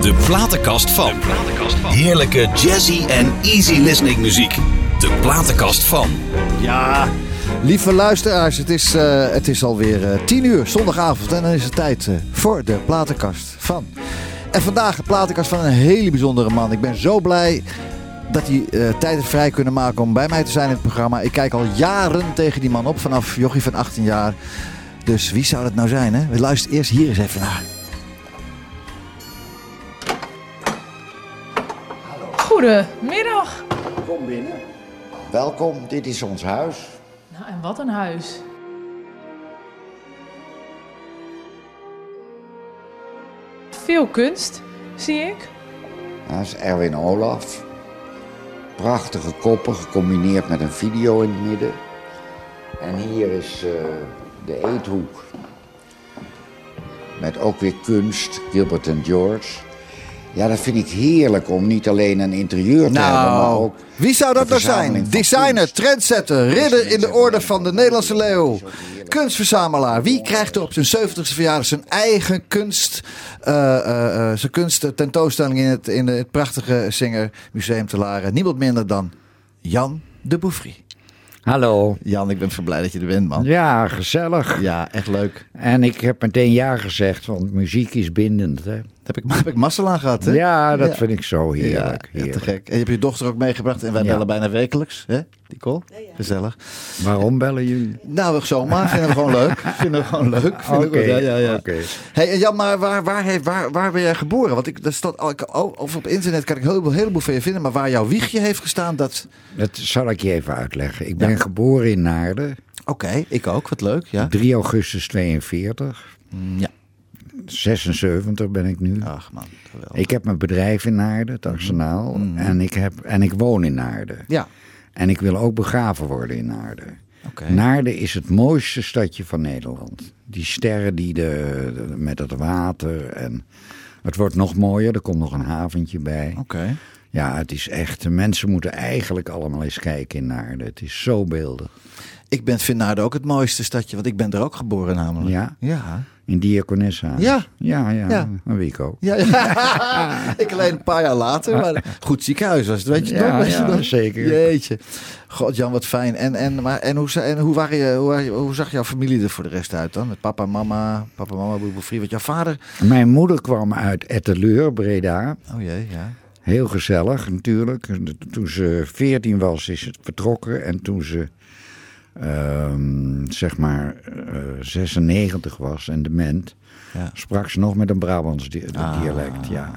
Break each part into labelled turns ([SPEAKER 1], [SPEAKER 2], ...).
[SPEAKER 1] De platenkast van. Heerlijke jazzy en easy listening muziek. De platenkast van.
[SPEAKER 2] Ja, lieve luisteraars, het is, eh, het is alweer eh, 10 uur zondagavond en dan is het tijd eh, voor de platenkast van. En vandaag de platenkast van een hele bijzondere man. Ik ben zo blij dat hij eh, tijd heeft vrij kunnen maken om bij mij te zijn in het programma. Ik kijk al jaren tegen die man op, vanaf jochie van 18 jaar. Dus wie zou dat nou zijn, hè? We luisteren eerst hier eens even naar.
[SPEAKER 3] Goedemiddag.
[SPEAKER 4] Kom binnen. Welkom, dit is ons huis.
[SPEAKER 3] Nou, en wat een huis. Veel kunst, zie ik.
[SPEAKER 4] Dat is Erwin Olaf. Prachtige koppen gecombineerd met een video in het midden. En hier is eh, de eethoek. Met ook weer kunst, Gilbert en George. Ja, dat vind ik heerlijk om niet alleen een interieur te hebben, maar
[SPEAKER 2] Nou,
[SPEAKER 4] ook...
[SPEAKER 2] wie zou dat nou zijn? Designer, trendsetter, ridder in de orde van de Nederlandse leeuw. Kunstverzamelaar. Wie krijgt er op zijn 70ste verjaardag zijn eigen kunst, eh, eh, eh, zijn kunst tentoonstelling in het, in het prachtige Singer Museum te Laren? Niemand minder dan Jan de Bouffry.
[SPEAKER 5] Hallo.
[SPEAKER 2] Jan, ik ben zo blij dat je er bent, man.
[SPEAKER 5] Ja, gezellig.
[SPEAKER 2] Ja, echt leuk.
[SPEAKER 5] En ik heb meteen ja gezegd, want muziek is bindend. Hè?
[SPEAKER 2] Heb ik, heb ik aan gehad, hè?
[SPEAKER 5] Ja, dat
[SPEAKER 2] Ja.
[SPEAKER 5] vind ik zo heerlijk.
[SPEAKER 2] Ja, ja, te gek. En je hebt je dochter ook meegebracht en wij
[SPEAKER 5] Ja.
[SPEAKER 2] bellen bijna wekelijks, hè? Nicole? Gezellig.
[SPEAKER 5] Waarom bellen jullie?
[SPEAKER 2] Nou, zomaar. Vinden we gewoon leuk. Vinden we gewoon leuk. Vinden we
[SPEAKER 5] Oké,
[SPEAKER 2] goed. ja, ja, ja.
[SPEAKER 5] oké.
[SPEAKER 2] Hey, en Jan, maar waar, waar, heeft, waar, waar ben jij geboren? Want ik, dat staat, al- ik- of op internet kan ik een heleboel, heleboel van je vinden. Maar waar jouw wiegje heeft gestaan, dat...
[SPEAKER 5] Dat zal ik je even uitleggen. Ik ben geboren in Naarden,
[SPEAKER 2] Oké, ik ook. Wat leuk, ja.
[SPEAKER 5] 3 augustus 42.
[SPEAKER 2] Mm, Ja.
[SPEAKER 5] 76 ben ik nu.
[SPEAKER 2] Ach man, geweldig.
[SPEAKER 5] Ik heb mijn bedrijf in Naarden, het Arsenaal. En, ik heb, en ik woon in Naarden.
[SPEAKER 2] Ja,
[SPEAKER 5] En ik wil ook begraven worden in Naarden.
[SPEAKER 2] oké.
[SPEAKER 5] Naarden is het mooiste stadje van Nederland. Die sterren die de, de- met het water en het wordt nog mooier. Er komt nog een haventje bij.
[SPEAKER 2] Oké.
[SPEAKER 5] Ja, het is echt. Mensen moeten eigenlijk allemaal eens kijken in Naarden. Het is zo beeldig.
[SPEAKER 2] Ik ben, vind Naarden ook het mooiste stadje, want ik ben er ook geboren namelijk.
[SPEAKER 5] Ja?
[SPEAKER 2] Ja.
[SPEAKER 5] In Diakonessa.
[SPEAKER 2] Ja.
[SPEAKER 5] Ja, ja.
[SPEAKER 2] Ja.
[SPEAKER 5] Weet ik ook.
[SPEAKER 2] Ja, ja. ik alleen een paar jaar later. Maar goed ziekenhuis was het, weet je
[SPEAKER 5] Ja,
[SPEAKER 2] nog?
[SPEAKER 5] Ja,
[SPEAKER 2] nog?
[SPEAKER 5] zeker.
[SPEAKER 2] Jeetje. God Jan, wat fijn. En, en, maar, en, hoe, en hoe, waren je, hoe, hoe zag jouw familie er voor de rest uit dan? Met papa, mama, papa, mama, broer, Want jouw vader...
[SPEAKER 5] Mijn moeder kwam uit Etteleur, Breda.
[SPEAKER 2] Oh jee, ja.
[SPEAKER 5] Heel gezellig natuurlijk. Toen ze 14 was, is het vertrokken. En toen ze ehm, zeg maar eh, 96 was en dement,
[SPEAKER 2] Ja.
[SPEAKER 5] sprak ze nog met een Brabants di-
[SPEAKER 2] Ah.
[SPEAKER 5] dialect. Ja.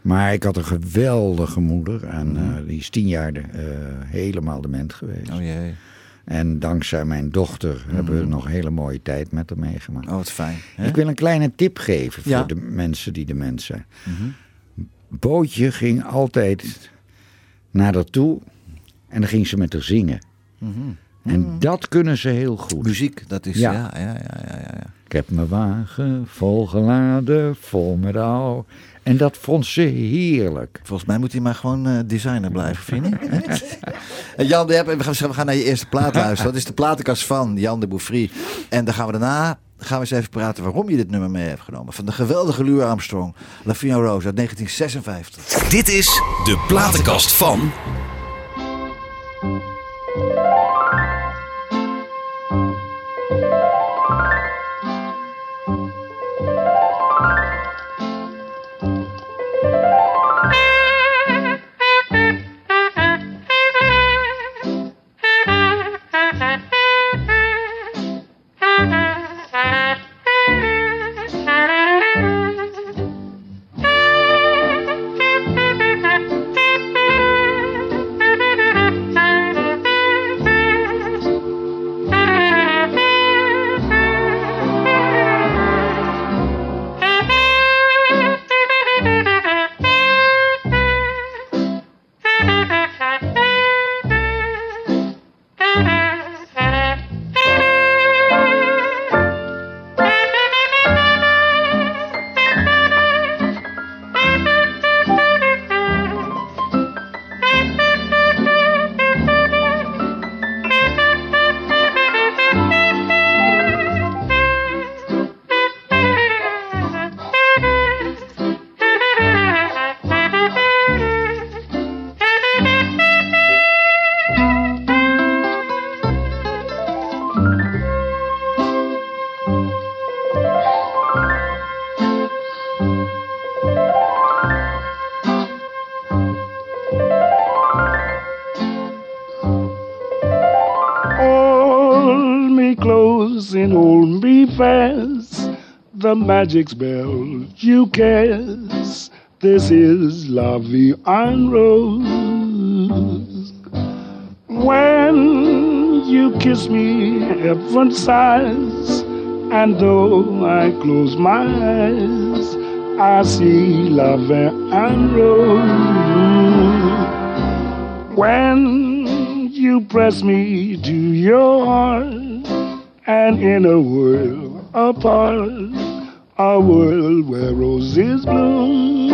[SPEAKER 5] Maar ik had een geweldige moeder en eh, die is tien jaar de- eh, helemaal dement geweest.
[SPEAKER 2] Oh jee.
[SPEAKER 5] En dankzij mijn dochter hebben we nog een hele mooie tijd met haar meegemaakt.
[SPEAKER 2] Oh, wat fijn. hè?
[SPEAKER 5] Ik wil een kleine tip geven voor
[SPEAKER 2] Ja. Mhm.
[SPEAKER 5] de mensen die dement zijn. Bootje ging altijd naar haar toe en dan ging ze met haar zingen. En dat kunnen ze heel goed.
[SPEAKER 2] Muziek, dat is... Ja,
[SPEAKER 5] Ja.
[SPEAKER 2] ja, ja, ja, ja. ja.
[SPEAKER 5] Ik heb mijn wagen volgeladen, vol met ouw. En dat vond ze heerlijk.
[SPEAKER 2] Volgens mij moet hij maar gewoon eh, designer blijven, vind je niet? En Jan, we gaan naar je eerste plaat luisteren. Dat is de platenkast van Jan de Bouffry. En dan gaan we daarna gaan we eens even praten waarom je dit nummer mee hebt genomen. Van de geweldige Louis Armstrong, La Fina Rose uit 1956.
[SPEAKER 1] Dit is de platenkast van.
[SPEAKER 6] Magic spell you cast. This is La Vie en Rose. When you kiss me, heaven sighs, and though I close my eyes, I see La Vie en Rose. When you press me to your heart, and in a world apart, a world where roses bloom.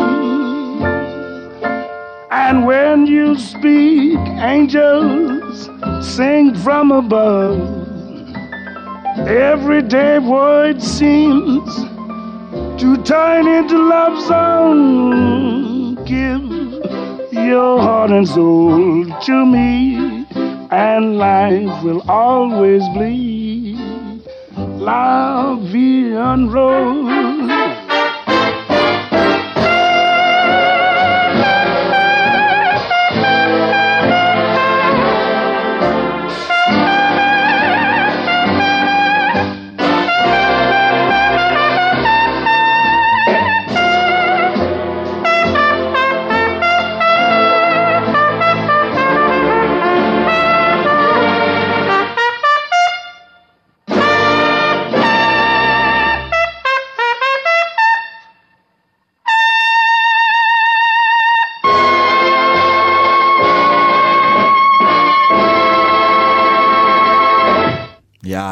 [SPEAKER 6] And when you speak, angels sing from above. Everyday word seems to turn into love song. Give your heart and soul to me, and life will always bleed. La vie en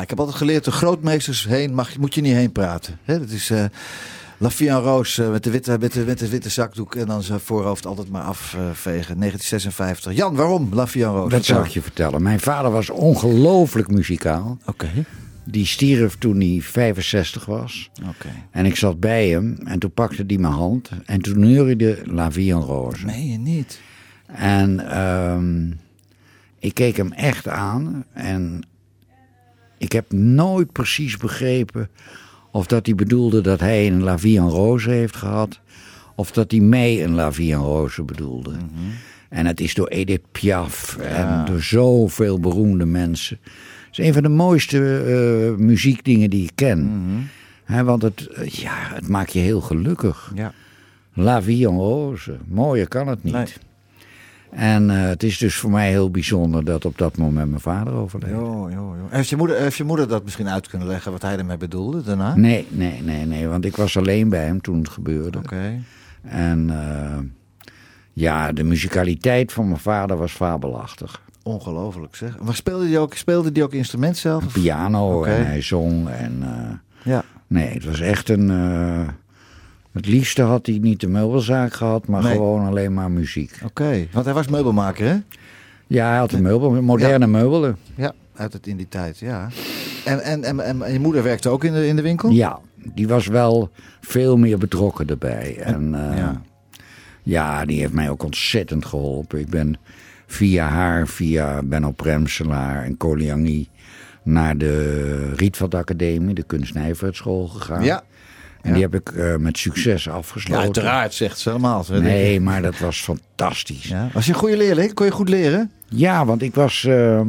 [SPEAKER 2] ik heb altijd geleerd, de grootmeesters heen mag, moet je niet heen praten. Hè, dat is uh, La en Roos uh, met, de witte, met, de, met de witte zakdoek en dan zijn voorhoofd altijd maar afvegen. 1956. Jan, waarom La Vie en Roos?
[SPEAKER 5] Dat zou ik je vertellen. Mijn vader was ongelooflijk muzikaal.
[SPEAKER 2] Oké.
[SPEAKER 5] Die stierf toen hij 65 was.
[SPEAKER 2] Oké.
[SPEAKER 5] En ik zat bij hem en toen pakte hij mijn hand en toen neuriede La Vie en Rose.
[SPEAKER 2] Nee, je niet.
[SPEAKER 5] En um, ik keek hem echt aan en ik heb nooit precies begrepen of dat hij bedoelde dat hij een La Vie en Rose heeft gehad. Of dat hij mij een La Vie en Rose bedoelde.
[SPEAKER 2] Mhm.
[SPEAKER 5] En het is door Edith Piaf en door zoveel beroemde mensen. Het is een van de mooiste uh, muziekdingen die ik ken.
[SPEAKER 2] Mhm.
[SPEAKER 5] He, want het, uh, ja, het maakt je heel gelukkig.
[SPEAKER 2] Ja.
[SPEAKER 5] La Vie en Rose. Mooier kan het niet.
[SPEAKER 2] Nee.
[SPEAKER 5] En uh, het is dus voor mij heel bijzonder dat op dat moment mijn vader overleed.
[SPEAKER 2] Jo, jo, jo. Heeft, je moeder, heeft je moeder dat misschien uit kunnen leggen wat hij ermee bedoelde daarna?
[SPEAKER 5] Nee, nee, nee, nee. Want ik was alleen bij hem toen het gebeurde.
[SPEAKER 2] Oké. Okay.
[SPEAKER 5] En uh, ja, de muzikaliteit van mijn vader was fabelachtig.
[SPEAKER 2] Ongelooflijk zeg. Maar speelde hij ook, speelde die ook instrument zelf?
[SPEAKER 5] Piano okay. en hij zong. En, uh,
[SPEAKER 2] ja.
[SPEAKER 5] Nee, het was echt een... Het liefste had hij niet de meubelzaak gehad, maar nee. gewoon alleen maar muziek.
[SPEAKER 2] Oké, okay. want hij was meubelmaker, hè?
[SPEAKER 5] Ja, hij had een meubel, moderne ja. meubelen.
[SPEAKER 2] Ja, uit het in die tijd, ja. En, en, en, en, je moeder werkte ook in de, in de winkel?
[SPEAKER 5] Ja, die was wel veel meer betrokken erbij. En uh, ja. ja, die heeft mij ook ontzettend geholpen. Ik ben via haar, via Benno Premselaar en Koliangi naar de Rietveld Academie, de kunstnijverheidschool gegaan.
[SPEAKER 2] Ja.
[SPEAKER 5] En die heb ik uh, met succes afgesloten.
[SPEAKER 2] Ja, uiteraard, zegt ze helemaal.
[SPEAKER 5] Nee, maar dat was fantastisch.
[SPEAKER 2] Ja. Was je een goede leerling? Kon je goed leren?
[SPEAKER 5] Ja, want ik was... Uh,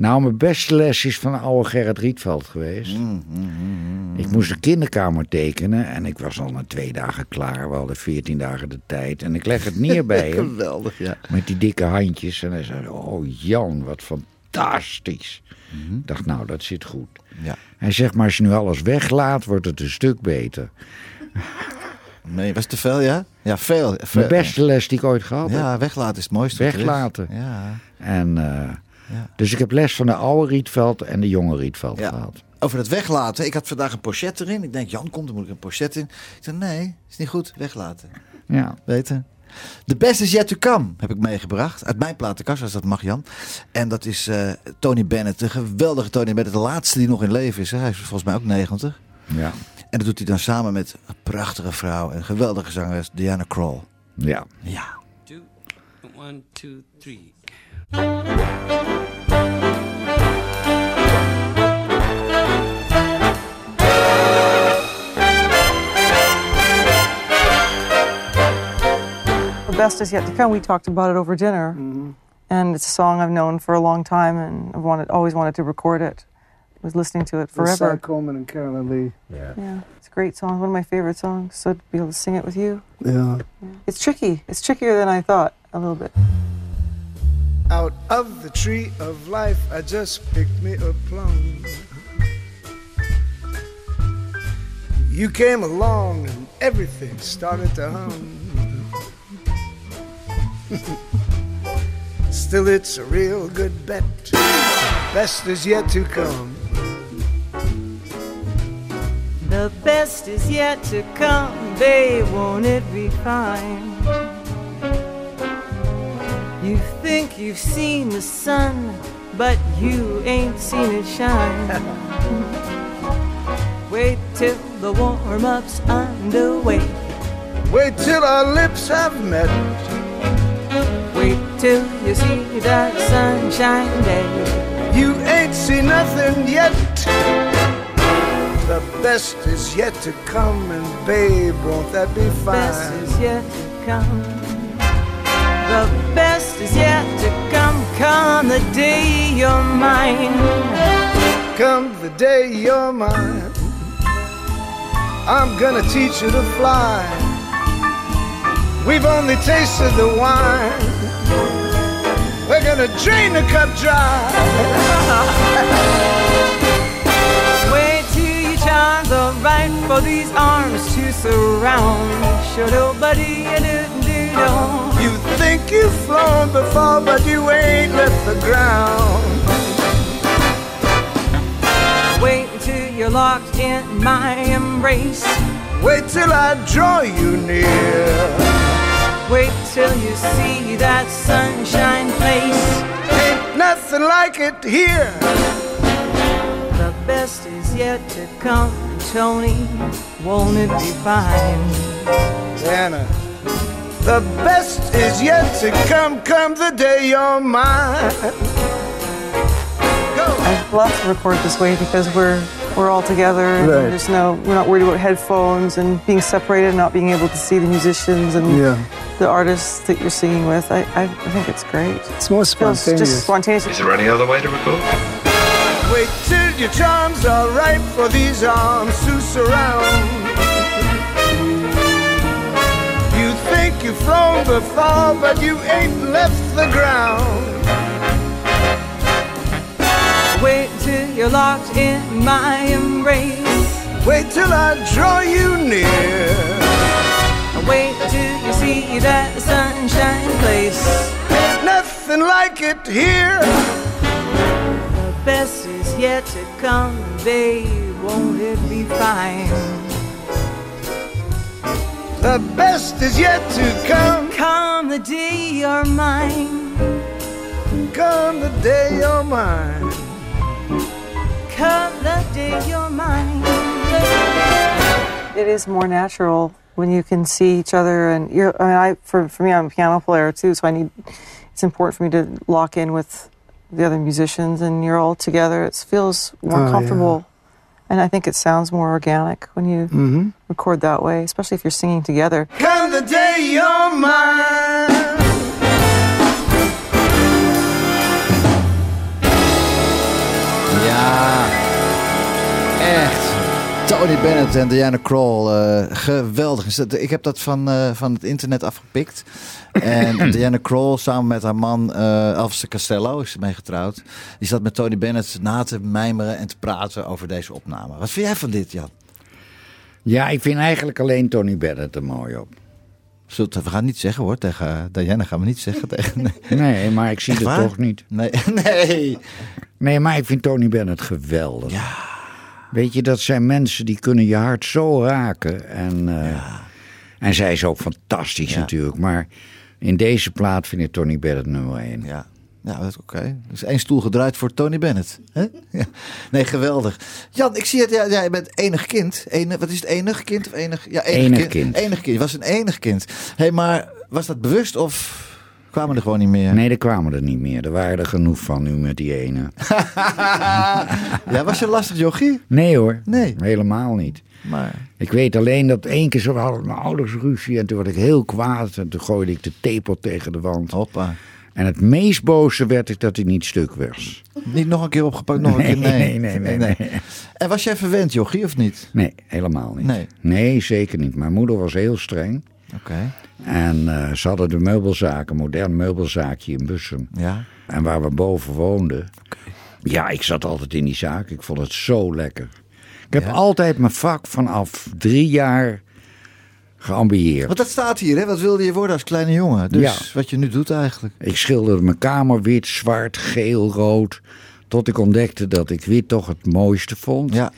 [SPEAKER 5] nou, mijn beste les is van oude Gerrit Rietveld geweest.
[SPEAKER 2] Mm, mm, mm,
[SPEAKER 5] ik moest een kinderkamer tekenen en ik was al na twee dagen klaar. We hadden veertien dagen de tijd. En ik leg het neer bij hem.
[SPEAKER 2] Geweldig, ja.
[SPEAKER 5] Met die dikke handjes. En hij zei, oh Jan, wat fantastisch.
[SPEAKER 2] Mhm.
[SPEAKER 5] Ik dacht, nou, dat zit goed.
[SPEAKER 2] Ja.
[SPEAKER 5] Hij zegt, maar als je nu alles weglaat, wordt het een stuk beter.
[SPEAKER 2] Nee, was te veel, ja? Ja, veel. veel.
[SPEAKER 5] De beste les die ik ooit gehad heb.
[SPEAKER 2] Ja, weglaten is het mooiste.
[SPEAKER 5] Weglaten.
[SPEAKER 2] Ja.
[SPEAKER 5] En, uh, ja. Dus ik heb les van de oude Rietveld en de jonge Rietveld
[SPEAKER 2] ja.
[SPEAKER 5] gehad.
[SPEAKER 2] Over het weglaten. Ik had vandaag een pochet erin. Ik denk, Jan komt, dan moet ik een pochet in. Ik zei, nee, is niet goed. Weglaten.
[SPEAKER 5] Ja.
[SPEAKER 2] Weten. The Best Is Yet To Come heb ik meegebracht. Uit mijn platenkast, als dat mag Jan. En dat is uh, Tony Bennett. De geweldige Tony Bennett. De laatste die nog in leven is. Hè. Hij is volgens mij ook 90.
[SPEAKER 5] Ja.
[SPEAKER 2] En dat doet hij dan samen met een prachtige vrouw. Een geweldige zangeres, Diana Krall.
[SPEAKER 5] Ja.
[SPEAKER 2] Ja.
[SPEAKER 7] Two, one, two, three.
[SPEAKER 8] Best is yet to come. We talked about it over dinner,
[SPEAKER 9] Mm-hmm.
[SPEAKER 8] and it's a song I've known for a long time, and I've wanted, always wanted to record it. I was listening to it
[SPEAKER 10] With Cy
[SPEAKER 8] forever.
[SPEAKER 10] Coleman and Carolyn Lee.
[SPEAKER 5] Ja.
[SPEAKER 8] Yeah, it's a great song. One of my favorite songs. So to be able to sing it with you,
[SPEAKER 10] Yeah.
[SPEAKER 8] it's tricky. It's trickier than I thought a little bit.
[SPEAKER 10] Out of the tree of life, I just picked me a plum. You came along and everything started to hum. Still, it's a real good bet. The best is yet to come.
[SPEAKER 9] The best is yet to come, babe, won't it be fine? You think you've seen the sun, but you ain't seen it shine. Wait till the warm up's underway.
[SPEAKER 10] Wait till our lips have met.
[SPEAKER 9] Wait till you see that sunshine day.
[SPEAKER 10] You ain't seen nothing yet. The best is yet to come, and babe, won't that be fine?
[SPEAKER 9] The best is yet to come. The best is yet to come. Come the day you're mine.
[SPEAKER 10] Come the day you're mine, I'm gonna teach you to fly. We've only tasted the wine. We're gonna drain the cup dry.
[SPEAKER 9] Wait till your charms are right for these arms to surround. Sure, nobody do.
[SPEAKER 10] You think you've flown before, but you ain't left the ground.
[SPEAKER 9] Wait till you're locked in my embrace.
[SPEAKER 10] Wait till I draw you near.
[SPEAKER 9] Wait till you see that sunshine place.
[SPEAKER 10] Ain't nothing like it here.
[SPEAKER 9] The best is yet to come, Tony. Won't it be fine?
[SPEAKER 10] Anna, the best is yet to come. Come the day you're mine. Go.
[SPEAKER 8] I love to record this way because we're we're all together. and
[SPEAKER 10] Right.
[SPEAKER 8] There's no we're not worried about headphones and being separated, and not being able to see the musicians and
[SPEAKER 10] Yeah.
[SPEAKER 8] the artists that you're singing with. I, I, I think it's great.
[SPEAKER 10] It's more
[SPEAKER 8] Feels
[SPEAKER 10] spontaneous.
[SPEAKER 8] just spontaneous.
[SPEAKER 11] Is there any other way to record?
[SPEAKER 10] Wait till your charms are ripe for these arms to surround. You think you've flown before, but you ain't left the ground.
[SPEAKER 9] Wait till you're locked in my embrace.
[SPEAKER 10] Wait till I draw you near.
[SPEAKER 9] Wait till you see that sunshine place.
[SPEAKER 10] Nothing like it here.
[SPEAKER 9] The best is yet to come, babe. Won't it be fine?
[SPEAKER 10] The best is yet to come.
[SPEAKER 9] Come the day you're mine.
[SPEAKER 10] Come the day you're mine.
[SPEAKER 9] Come the day you're mine.
[SPEAKER 8] It is more natural when you can see each other and you're I mean I for, for me I'm a piano player too, so I need it's important for me to lock in with the other musicians and you're all together. It feels more
[SPEAKER 10] Oh, yeah.
[SPEAKER 8] comfortable. And I think it sounds more organic when you
[SPEAKER 10] Mm-hmm.
[SPEAKER 8] record that way, especially if you're singing together.
[SPEAKER 10] Come the day you're mine.
[SPEAKER 2] Tony Bennett en Diana Krall, eh, geweldig. Ik heb dat van, eh, van het internet afgepikt. En Diana Krall samen met haar man eh Elvis Costello, is mee getrouwd. Die zat met Tony Bennett na te mijmeren en te praten over deze opname. Wat vind jij van dit, Jan?
[SPEAKER 5] Ja, ik vind eigenlijk alleen Tony Bennett er mooi op.
[SPEAKER 2] Zult, we gaan niet zeggen hoor, tegen Diana gaan we niet zeggen. Tegen, nee.
[SPEAKER 5] Nee, maar ik zie
[SPEAKER 2] Echt
[SPEAKER 5] het
[SPEAKER 2] waar?
[SPEAKER 5] toch niet.
[SPEAKER 2] Nee, nee.
[SPEAKER 5] Nee, maar ik vind Tony Bennett geweldig. Weet je, dat zijn mensen die kunnen je hart zo raken. En, eh, en zij is ook fantastisch
[SPEAKER 2] Ja.
[SPEAKER 5] natuurlijk. Maar in deze plaat vind ik Tony Bennett nummer één.
[SPEAKER 2] Ja, ja dat is oké. Dus één stoel gedraaid voor Tony Bennett. hè? Ja. Nee, geweldig. Jan, ik zie het. Ja, jij bent enig kind. Enig, wat is het? Enig kind of enig? Ja,
[SPEAKER 5] Enig kind.
[SPEAKER 2] Enig kind. Je was een enig kind. hey, maar was dat bewust of kwamen er gewoon niet meer?
[SPEAKER 5] Nee, er kwamen er niet meer. Er waren er genoeg van nu met die ene.
[SPEAKER 2] ja, was je lastig, jochie?
[SPEAKER 5] Nee hoor,
[SPEAKER 2] Nee.
[SPEAKER 5] helemaal niet.
[SPEAKER 2] Maar
[SPEAKER 5] Ik weet alleen dat één keer zo hadden mijn ouders ruzie. En toen werd ik heel kwaad. En toen gooide ik de tepel tegen de wand.
[SPEAKER 2] hoppa.
[SPEAKER 5] En het meest boze werd ik dat hij niet stuk was.
[SPEAKER 2] Niet nog een keer opgepakt, nog een
[SPEAKER 5] Nee,
[SPEAKER 2] keer. Nee,
[SPEAKER 5] nee, nee, nee, nee.
[SPEAKER 2] En was jij verwend, jochie, of niet?
[SPEAKER 5] Nee, helemaal niet.
[SPEAKER 2] Nee.
[SPEAKER 5] Nee, zeker niet. Mijn moeder was heel streng.
[SPEAKER 2] Oké.
[SPEAKER 5] En eh, ze hadden de meubelzaak, een modern meubelzaakje in Bussum.
[SPEAKER 2] Ja.
[SPEAKER 5] En waar we boven woonden. Ja, ik zat altijd in die zaak. Ik vond het zo lekker. Ik heb
[SPEAKER 2] Ja?
[SPEAKER 5] altijd mijn vak vanaf drie jaar geambieerd.
[SPEAKER 2] Want dat staat hier, hè? Wat wilde je worden als kleine jongen? Dus
[SPEAKER 5] Ja.
[SPEAKER 2] wat je nu doet eigenlijk.
[SPEAKER 5] Ik schilderde mijn kamer wit, zwart, geel, rood. Tot ik ontdekte dat ik wit toch het mooiste vond.
[SPEAKER 2] Ja.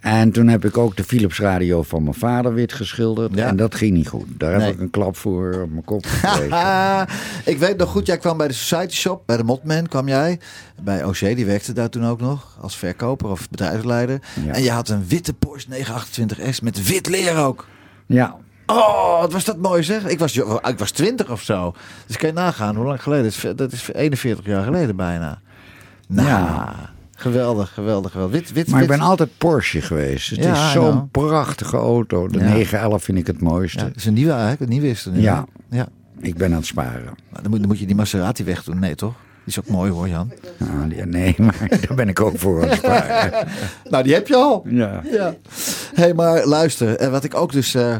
[SPEAKER 5] En toen heb ik ook de Philips radio van mijn vader wit geschilderd.
[SPEAKER 2] Ja.
[SPEAKER 5] En dat ging niet goed. Daar
[SPEAKER 2] Nee.
[SPEAKER 5] heb ik een klap voor op mijn kop gekregen.
[SPEAKER 2] Ik weet nog goed, jij kwam bij de Society Shop, bij de Motman kwam jij. Bij OC, die werkte daar toen ook nog als verkoper of bedrijfsleider.
[SPEAKER 5] Ja.
[SPEAKER 2] En je had een witte Porsche 928S met wit leer ook.
[SPEAKER 5] ja,
[SPEAKER 2] Oh, wat was dat mooi zeg. Ik was, jo- ik was 20 of zo. Dus kan je nagaan hoe lang geleden. Dat is, dat is 41 jaar geleden bijna. Nou,
[SPEAKER 5] Ja.
[SPEAKER 2] Geweldig, geweldig, geweldig. Wit, wit,
[SPEAKER 5] maar ik ben altijd Porsche geweest. Het
[SPEAKER 2] Ja,
[SPEAKER 5] is zo'n prachtige auto. De
[SPEAKER 2] Ja.
[SPEAKER 5] 911 vind ik het mooiste.
[SPEAKER 2] Ja, dat is een nieuwe eigenlijk, een nieuwe is er nu.
[SPEAKER 5] Ja.
[SPEAKER 2] ja.
[SPEAKER 5] Ik ben aan het sparen.
[SPEAKER 2] Maar dan moet, dan moet je die Maserati wegdoen. Nee, toch? Die is ook mooi hoor, Jan.
[SPEAKER 5] Nou, die- nee, maar daar ben ik ook voor aan het sparen.
[SPEAKER 2] Nou, die heb je al.
[SPEAKER 5] Ja.
[SPEAKER 2] Ja. hey, maar luister. En wat ik ook dus... eh,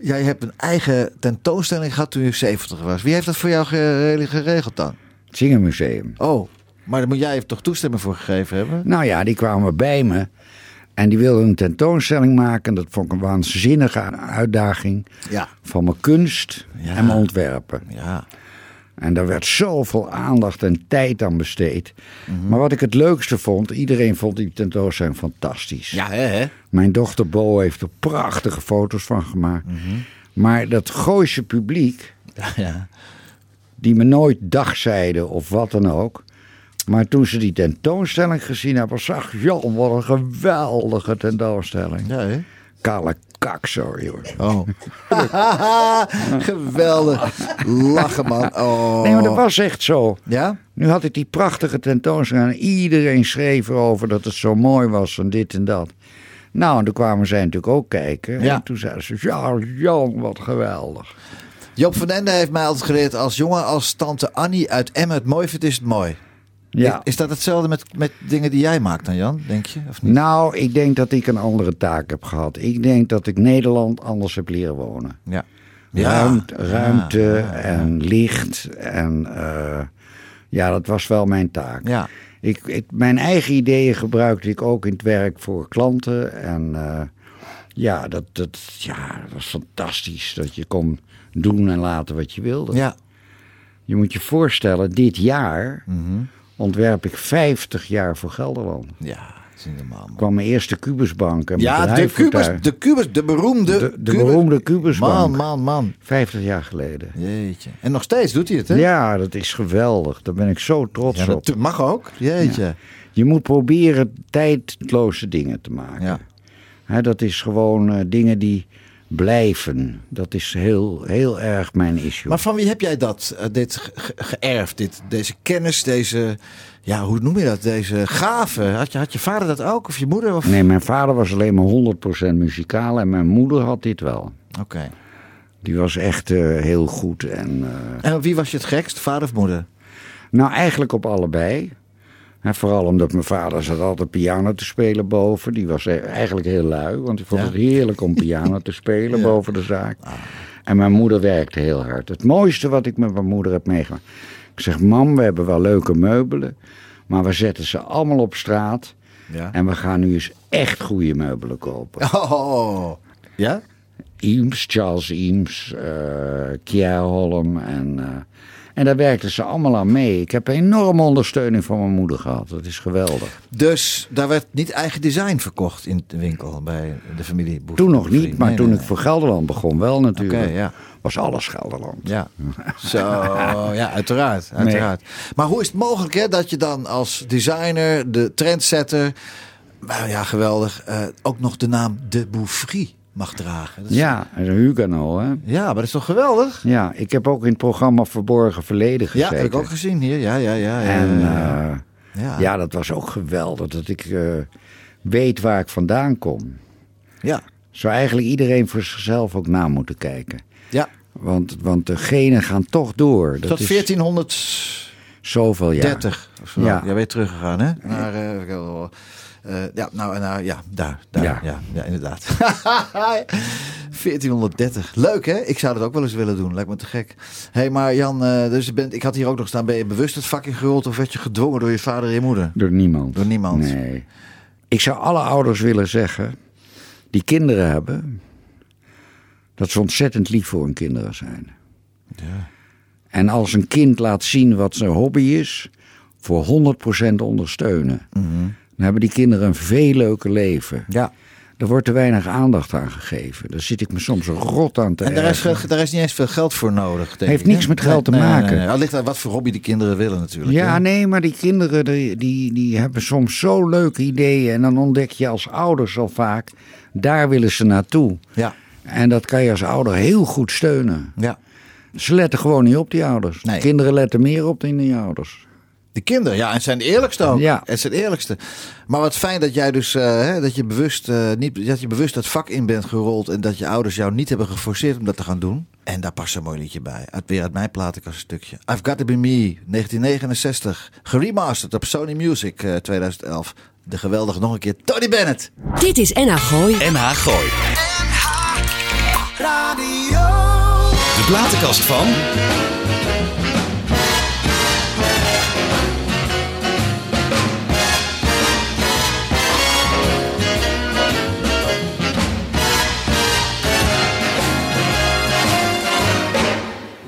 [SPEAKER 2] jij hebt een eigen tentoonstelling gehad toen je 70 was. Wie heeft dat voor jou gere- geregeld dan?
[SPEAKER 5] Het Zingenmuseum.
[SPEAKER 2] Oh, maar daar moet jij toch toestemming voor gegeven hebben?
[SPEAKER 5] Nou ja, die kwamen bij me. En die wilden een tentoonstelling maken. Dat vond ik een waanzinnige uitdaging.
[SPEAKER 2] Ja.
[SPEAKER 5] Van mijn kunst
[SPEAKER 2] Ja.
[SPEAKER 5] en mijn ontwerpen.
[SPEAKER 2] Ja.
[SPEAKER 5] En daar werd zoveel aandacht en tijd aan besteed.
[SPEAKER 2] Mhm.
[SPEAKER 5] Maar wat ik het leukste vond, iedereen vond die tentoonstelling fantastisch.
[SPEAKER 2] Ja, hè? hè?
[SPEAKER 5] Mijn dochter Bo heeft er prachtige foto's van gemaakt.
[SPEAKER 2] Mhm.
[SPEAKER 5] Maar dat Gooise publiek,
[SPEAKER 2] Ja.
[SPEAKER 5] die me nooit dag zeiden of wat dan ook. Maar toen ze die tentoonstelling gezien hebben, zag Jan, wat een geweldige tentoonstelling.
[SPEAKER 2] Hè?
[SPEAKER 5] Kale kak, sorry hoor.
[SPEAKER 2] Oh. Geweldig. Lachen, man. Oh.
[SPEAKER 5] Nee, maar dat was echt zo.
[SPEAKER 2] Ja?
[SPEAKER 5] Nu had ik die prachtige tentoonstelling en iedereen schreef erover dat het zo mooi was en dit en dat. Nou, en toen kwamen zij natuurlijk ook kijken.
[SPEAKER 2] Ja.
[SPEAKER 5] En toen zeiden ze, ja, Jan, wat geweldig.
[SPEAKER 2] Joop van Ende heeft mij altijd geleerd... als jongen als tante Annie uit Emmen het mooi vindt, is het mooi.
[SPEAKER 5] Ja.
[SPEAKER 2] Is dat hetzelfde met, met dingen die jij maakt dan, Jan? Denk je? Of niet?
[SPEAKER 5] Nou, ik denk dat ik een andere taak heb gehad. Ik denk dat ik Nederland anders heb leren wonen.
[SPEAKER 2] Ja.
[SPEAKER 5] Ruimte, ruimte
[SPEAKER 2] Ja, ja.
[SPEAKER 5] en licht. En eh, ja, dat was wel mijn taak.
[SPEAKER 2] Ja.
[SPEAKER 5] Ik, ik, mijn eigen ideeën gebruikte ik ook in het werk voor klanten. En eh, ja, dat, dat, ja, dat was fantastisch. Dat je kon doen en laten wat je wilde.
[SPEAKER 2] Ja.
[SPEAKER 5] Je moet je voorstellen, dit jaar
[SPEAKER 2] Mhm.
[SPEAKER 5] Ontwerp ik 50 jaar voor Gelderland.
[SPEAKER 2] Ja, dat is niet normaal. man.
[SPEAKER 5] kwam mijn eerste Kubusbank en
[SPEAKER 2] Ja, de kubus, de kubus, de beroemde...
[SPEAKER 5] De, de
[SPEAKER 2] kubus-
[SPEAKER 5] beroemde Kubusbank.
[SPEAKER 2] Man, man, man.
[SPEAKER 5] 50 jaar geleden.
[SPEAKER 2] Jeetje. En nog steeds doet hij het, hè?
[SPEAKER 5] Ja, dat is geweldig. Daar ben ik zo trots
[SPEAKER 2] Ja,
[SPEAKER 5] op.
[SPEAKER 2] dat mag ook. Jeetje.
[SPEAKER 5] Je moet proberen tijdloze dingen te maken.
[SPEAKER 2] Ja.
[SPEAKER 5] Dat is gewoon eh, dingen die blijven. Dat is heel, heel erg mijn issue.
[SPEAKER 2] Maar van wie heb jij dat, eh, dit ge- ge- geërfd? Dit, deze kennis, deze, ja, hoe noem je dat? Deze gave. Had je, had je vader dat ook? Of je moeder? Of...
[SPEAKER 5] Nee, mijn vader was alleen maar 100% muzikaal en mijn moeder had dit wel.
[SPEAKER 2] Oké.
[SPEAKER 5] Die was echt eh, heel goed. En, eh,
[SPEAKER 2] En op wie was je het gekst? Vader of moeder?
[SPEAKER 5] nou, eigenlijk op allebei. Hè, vooral omdat mijn vader zat altijd piano te spelen boven. Die was e- eigenlijk heel lui, want ik vond het heerlijk om piano te spelen boven de zaak. En mijn moeder werkte heel hard. Het mooiste wat ik met mijn moeder heb meegemaakt. Ik zeg, mam, we hebben wel leuke meubelen, maar we zetten ze allemaal op straat.
[SPEAKER 2] Ja.
[SPEAKER 5] En we gaan nu eens echt goede meubelen kopen.
[SPEAKER 2] Oh. Ja?
[SPEAKER 5] Eames, Charles Eames, eh Kier Holm en... eh, en daar werkten ze allemaal aan mee. Ik heb enorme ondersteuning van mijn moeder gehad. Dat is geweldig.
[SPEAKER 2] Dus daar werd niet eigen design verkocht in de winkel bij de familie Boef.
[SPEAKER 5] Toen nog niet, maar
[SPEAKER 2] Nee,
[SPEAKER 5] toen
[SPEAKER 2] nee,
[SPEAKER 5] ik voor Gelderland begon wel natuurlijk.
[SPEAKER 2] Ja.
[SPEAKER 5] Was alles Gelderland.
[SPEAKER 2] Ja, zo, ja, uiteraard. uiteraard. Maar hoe is het mogelijk hè, dat je dan als designer, de trendsetter, nou ja, geweldig, eh, ook nog de naam De Bouffry mag dragen? Dat is-
[SPEAKER 5] Ja, en een Huguenot, hè?
[SPEAKER 2] Ja, maar dat is toch geweldig?
[SPEAKER 5] Ja, ik heb ook in het programma Verborgen Verleden
[SPEAKER 2] Ja,
[SPEAKER 5] gezeten.
[SPEAKER 2] heb ik ook gezien hier. Ja, ja, ja. ja,
[SPEAKER 5] En
[SPEAKER 2] ja,
[SPEAKER 5] eh,
[SPEAKER 2] ja.
[SPEAKER 5] ja, dat was ook geweldig. Dat ik eh, weet waar ik vandaan kom.
[SPEAKER 2] ja.
[SPEAKER 5] Zou eigenlijk iedereen voor zichzelf ook na moeten kijken.
[SPEAKER 2] ja.
[SPEAKER 5] Want, want de genen gaan toch door.
[SPEAKER 2] Tot
[SPEAKER 5] is
[SPEAKER 2] 1430
[SPEAKER 5] zoveel jaar.
[SPEAKER 2] of zo.
[SPEAKER 5] Ja.
[SPEAKER 2] Jij weet teruggegaan, hè? Naar, eh, eh, ja, nou, nou, ja, daar, daar, ja,
[SPEAKER 5] Ja.
[SPEAKER 2] ja, inderdaad. 1430. Leuk, hè? Ik zou dat ook wel eens willen doen. Lijkt me te gek. Hé, hey, maar Jan, eh, dus je bent, ik had hier ook nog staan. Ben je bewust het vak ingerold of werd je gedwongen door je vader en je moeder?
[SPEAKER 5] Door niemand.
[SPEAKER 2] Door niemand.
[SPEAKER 5] Nee. Ik zou alle ouders willen zeggen die kinderen hebben, dat ze ontzettend lief voor hun kinderen zijn.
[SPEAKER 2] Ja.
[SPEAKER 5] En als een kind laat zien wat zijn hobby is, voor 100% ondersteunen. Dan hebben die kinderen een veel leuker leven.
[SPEAKER 2] Ja.
[SPEAKER 5] Er wordt te weinig aandacht aan gegeven. Daar zit ik me soms rot aan te
[SPEAKER 2] En daar is, daar is niet eens veel geld voor nodig. Denk
[SPEAKER 5] Heeft
[SPEAKER 2] ik,
[SPEAKER 5] niks met geld te
[SPEAKER 2] Nee,
[SPEAKER 5] maken.
[SPEAKER 2] Nee, ligt aan wat voor hobby de kinderen willen natuurlijk.
[SPEAKER 5] Ja,
[SPEAKER 2] hè?
[SPEAKER 5] nee, maar die kinderen die, die, die hebben soms zo leuke ideeën. En dan ontdek je als ouders al vaak, daar willen ze naartoe.
[SPEAKER 2] Ja.
[SPEAKER 5] En dat kan je als ouder heel goed steunen.
[SPEAKER 2] ja.
[SPEAKER 5] Ze letten gewoon niet op die ouders.
[SPEAKER 2] Nee.
[SPEAKER 5] Kinderen letten meer op dan die ouders.
[SPEAKER 2] De kinderen, ja, en zijn de eerlijkste ook.
[SPEAKER 5] Ja.
[SPEAKER 2] Het zijn de eerlijkste. Maar wat fijn dat jij dus, eh, hè, dat je bewust, eh, niet, dat je bewust dat vak in bent gerold en dat je ouders jou niet hebben geforceerd om dat te gaan doen. En daar past een mooi liedje bij. Uit, weer uit mijn platenkast een stukje. I've Got To Be Me, 1969. Geremasterd op Sony Music eh, 2011. De geweldige nog een keer Tony Bennett.
[SPEAKER 12] Dit is NH Gooi.
[SPEAKER 1] NH Gooi. De platenkast van...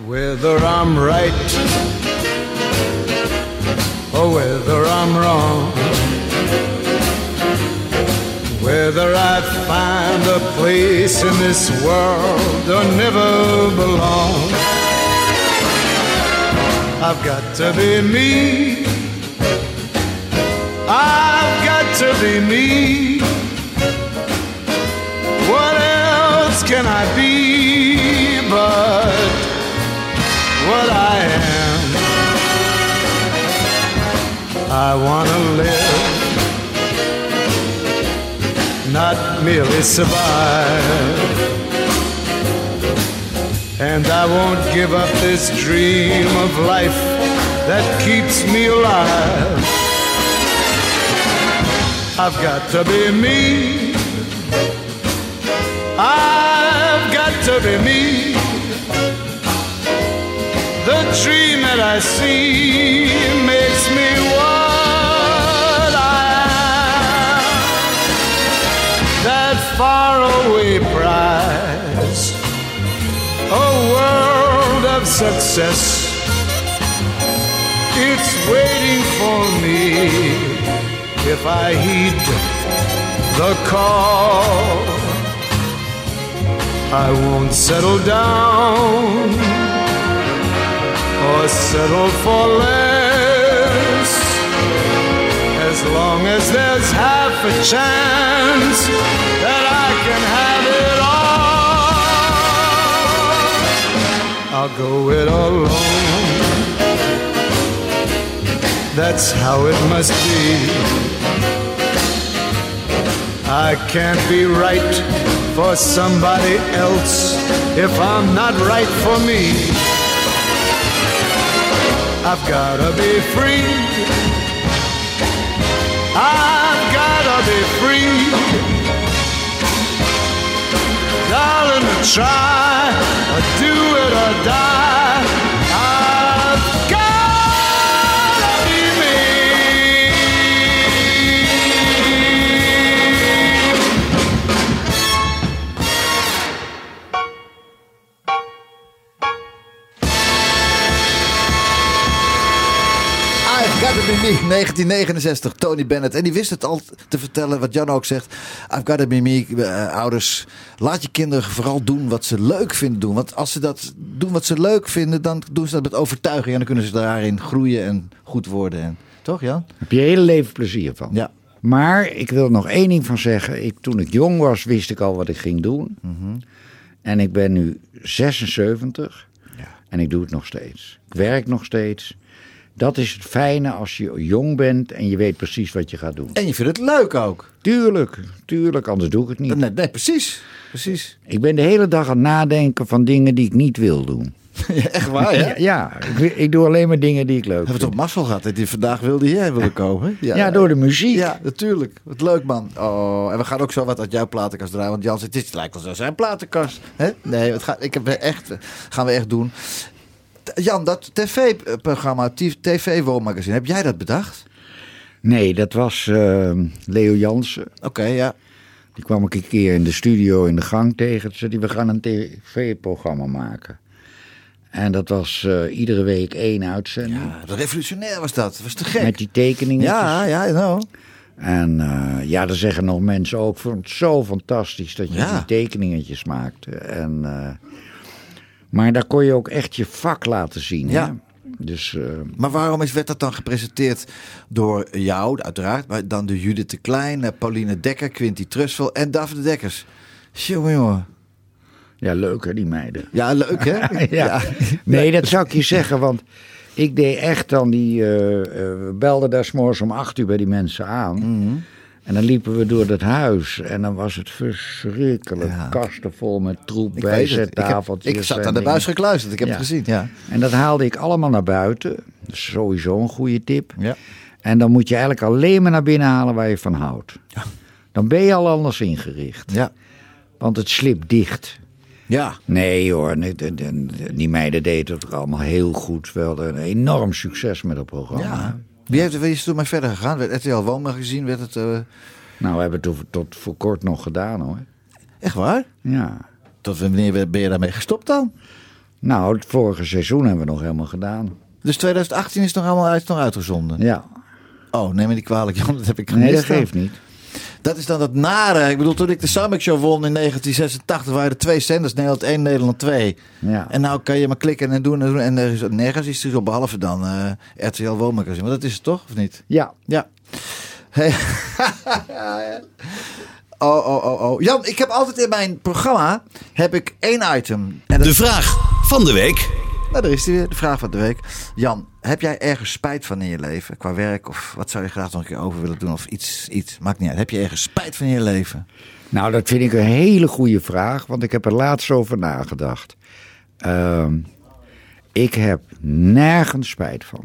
[SPEAKER 13] Whether I'm right or whether I'm wrong, whether I find a place in this world or never belong, I've got to be me. I've got to be me. What else can I be but what I am? I want to live, not merely survive. And I won't give up this dream of life that keeps me alive. I've got to be me. I've got to be me. The dream that I see makes me what faraway prize, a world of success. It's waiting for me if I heed the call. I won't settle down or settle for less. As long as there's half a chance that I can have it all, I'll go it alone. That's how it must be. I can't be right for somebody else if I'm not right for me. I've gotta be free. Try do it or die.
[SPEAKER 2] 1969, Tony Bennett. En die wist het al te vertellen, wat Jan ook zegt. I've Got To Be Me, eh, ouders, laat je kinderen vooral doen wat ze leuk vinden doen. Want als ze dat doen wat ze leuk vinden, dan doen ze dat met overtuiging. En dan kunnen ze daarin groeien en goed worden. En, toch Jan?
[SPEAKER 5] heb je hele leven plezier van.
[SPEAKER 2] Ja.
[SPEAKER 5] Maar ik wil nog één ding van zeggen. Ik, toen ik jong was, wist ik al wat ik ging doen. En ik ben nu 76. En ik doe het nog steeds. Ik werk nog steeds. Dat is het fijne als je jong bent en je weet precies wat je gaat doen.
[SPEAKER 2] En je vindt het leuk ook.
[SPEAKER 5] Tuurlijk, tuurlijk, anders doe ik het niet.
[SPEAKER 2] Nee, nee precies. precies.
[SPEAKER 5] Ik ben de hele dag aan het nadenken van dingen die ik niet wil doen.
[SPEAKER 2] Ja, echt waar, hè?
[SPEAKER 5] Ja, ja, ik, ik doe alleen maar dingen die ik leuk
[SPEAKER 2] Hebben we toch mazzel gehad dat vandaag wilde hierheen willen komen?
[SPEAKER 5] Ja, door de muziek.
[SPEAKER 2] Ja, natuurlijk. Wat leuk, man. Oh, en we gaan ook zo wat uit jouw platenkast draaien. Want Jan zegt, dit lijkt wel zo zijn platenkast. Hè? Nee, het gaat, ik heb echt, gaan we echt doen. Jan, dat tv-programma, TV-woonmagazine, heb jij dat bedacht?
[SPEAKER 5] Nee, dat was eh, Leo Jansen.
[SPEAKER 2] Oké, ja.
[SPEAKER 5] Die kwam ik een keer in de studio in de gang tegen. Zei hij, we gaan een tv-programma maken. En dat was eh, iedere week één uitzending.
[SPEAKER 2] Ja, revolutionair was dat. Dat was te gek.
[SPEAKER 5] Met die tekeningen.
[SPEAKER 2] Ja, ja, know.
[SPEAKER 5] En eh, ja, daar zeggen nog mensen ook, ik vond het zo fantastisch dat je
[SPEAKER 2] Ja.
[SPEAKER 5] die tekeningetjes maakte. En, eh, maar daar kon je ook echt je vak laten zien.
[SPEAKER 2] Ja.
[SPEAKER 5] Hè? Dus eh,
[SPEAKER 2] Maar waarom is, werd dat dan gepresenteerd door jou, uiteraard, maar dan de Judith de Klein, Pauline Dekker, Quinty Trusvel en Daphne Dekkers? Jongen, jongen.
[SPEAKER 5] ja, leuk hè, die meiden.
[SPEAKER 2] Ja, leuk hè?
[SPEAKER 5] ja. Nee, dat zou ik je zeggen, want ik deed echt dan die. we belden daar s'morgens om acht uur bij die mensen aan.
[SPEAKER 2] Mhm.
[SPEAKER 5] En dan liepen we door dat huis en dan was het verschrikkelijk.
[SPEAKER 2] Ja.
[SPEAKER 5] Kasten vol met troep,
[SPEAKER 2] Ik het. Ik, heb,
[SPEAKER 5] bijzettafeltjes.
[SPEAKER 2] ik zat aan de buis gekluisterd, ik heb
[SPEAKER 5] Ja.
[SPEAKER 2] het gezien. Ja.
[SPEAKER 5] En dat haalde ik allemaal naar buiten. Dat is sowieso een goede tip.
[SPEAKER 2] Ja.
[SPEAKER 5] En dan moet je eigenlijk alleen maar naar binnen halen waar je van houdt. Dan ben je al anders ingericht.
[SPEAKER 2] Ja.
[SPEAKER 5] Want het slipt dicht.
[SPEAKER 2] Ja.
[SPEAKER 5] Nee hoor, die meiden deden het allemaal heel goed. We hadden een enorm succes met het programma.
[SPEAKER 2] ja. Wie, heeft, wie is toen maar verder gegaan? Werd RTL Woonmagazine, werd het... eh,
[SPEAKER 5] Nou, we hebben het tot, tot voor kort nog gedaan hoor.
[SPEAKER 2] echt waar?
[SPEAKER 5] Ja.
[SPEAKER 2] Tot wanneer ben je daarmee gestopt dan?
[SPEAKER 5] Nou, het vorige seizoen hebben we nog helemaal gedaan.
[SPEAKER 2] Dus 2018 is nog allemaal uit, nog uitgezonden?
[SPEAKER 5] Ja.
[SPEAKER 2] Oh, neem me niet kwalijk, Jan, dat heb ik gemist.
[SPEAKER 5] Nee, dat geeft niet.
[SPEAKER 2] Dat is dan het nare. Ik bedoel, toen ik de Samek Show won in 1986, waren er twee zenders, Nederland 1, Nederland 2.
[SPEAKER 5] Ja.
[SPEAKER 2] En nou kan je maar klikken en doen en doen. En er is nergens iets op, behalve dan eh, RTL Woonmagazine. Maar dat is het toch, of niet?
[SPEAKER 5] Ja.
[SPEAKER 2] Ja. Hey. oh, oh, oh, oh. Jan, ik heb altijd in mijn programma heb ik één item. En dat,
[SPEAKER 1] De vraag van de week.
[SPEAKER 2] Nou, daar is die weer, de vraag van de week. Jan, heb jij ergens spijt van in je leven? Qua werk of wat zou je graag nog een keer over willen doen? Of iets, iets. Maakt niet uit. Heb je ergens spijt van in je leven?
[SPEAKER 5] Nou, dat vind ik een hele goede vraag, want ik heb er laatst over nagedacht. Ehm, ik heb nergens spijt van.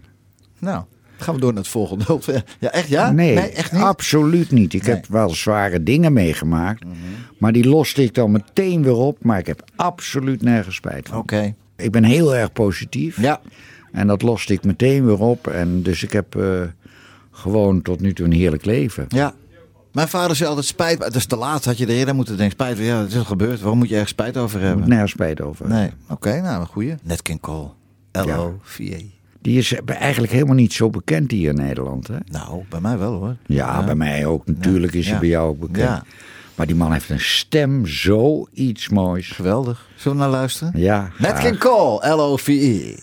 [SPEAKER 2] Nou, gaan we door naar het volgende. Ja, echt ja?
[SPEAKER 5] nee,
[SPEAKER 2] echt niet?
[SPEAKER 5] absoluut niet. Ik heb wel zware dingen meegemaakt,
[SPEAKER 2] Mhm.
[SPEAKER 5] maar die loste ik dan meteen weer op. Maar ik heb absoluut nergens spijt van.
[SPEAKER 2] Oké.
[SPEAKER 5] Ik ben heel erg positief.
[SPEAKER 2] Ja.
[SPEAKER 5] En dat loste ik meteen weer op. En dus ik heb eh, gewoon tot nu toe een heerlijk leven.
[SPEAKER 2] Ja. Mijn vader zei altijd spijt. Het is te laat, had je er eerder moeten denken. Spijt, ja, het is al gebeurd. Waarom moet je ergens spijt over hebben?
[SPEAKER 5] Nergens spijt over.
[SPEAKER 2] Nee. Oké, nou, een goeie. Net King Cole. L-O-V-E.
[SPEAKER 5] Die is eigenlijk helemaal niet zo bekend hier in Nederland. Hè?
[SPEAKER 2] Nou, bij mij wel hoor.
[SPEAKER 5] Ja, bij mij ook. Natuurlijk is hij
[SPEAKER 2] Ja.
[SPEAKER 5] bij jou ook bekend. Maar die man heeft een stem zoiets moois.
[SPEAKER 2] Geweldig. Zullen we naar luisteren?
[SPEAKER 5] Ja.
[SPEAKER 2] King Cole, L-O-V-E.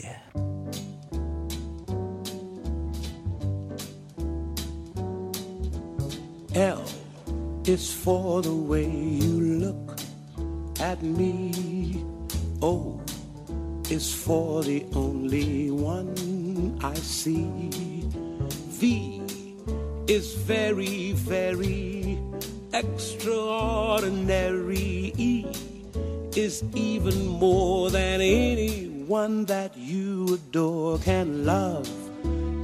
[SPEAKER 12] L is for the way you look at me. O is for the only one I see. V is very, very extraordinary. Is even more than anyone that you adore can love.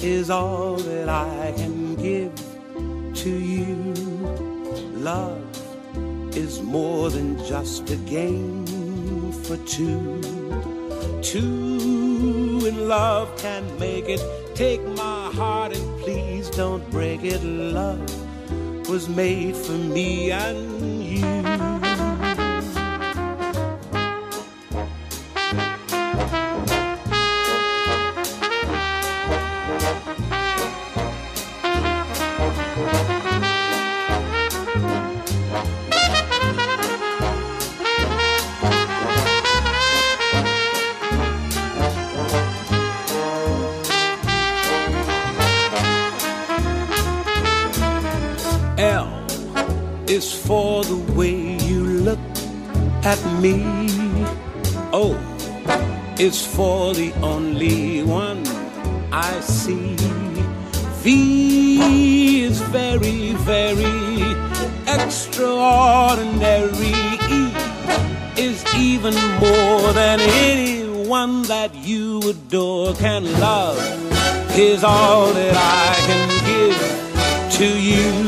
[SPEAKER 12] Is all that I can give to you. Love is more than just a game for two. Two in love can make it. Take my heart and please don't break it. Love was made for me and you. At me. Oh, o is for the only one I see. V is very, very extraordinary. E is even more than anyone that you adore can love. Is all that I can give to you.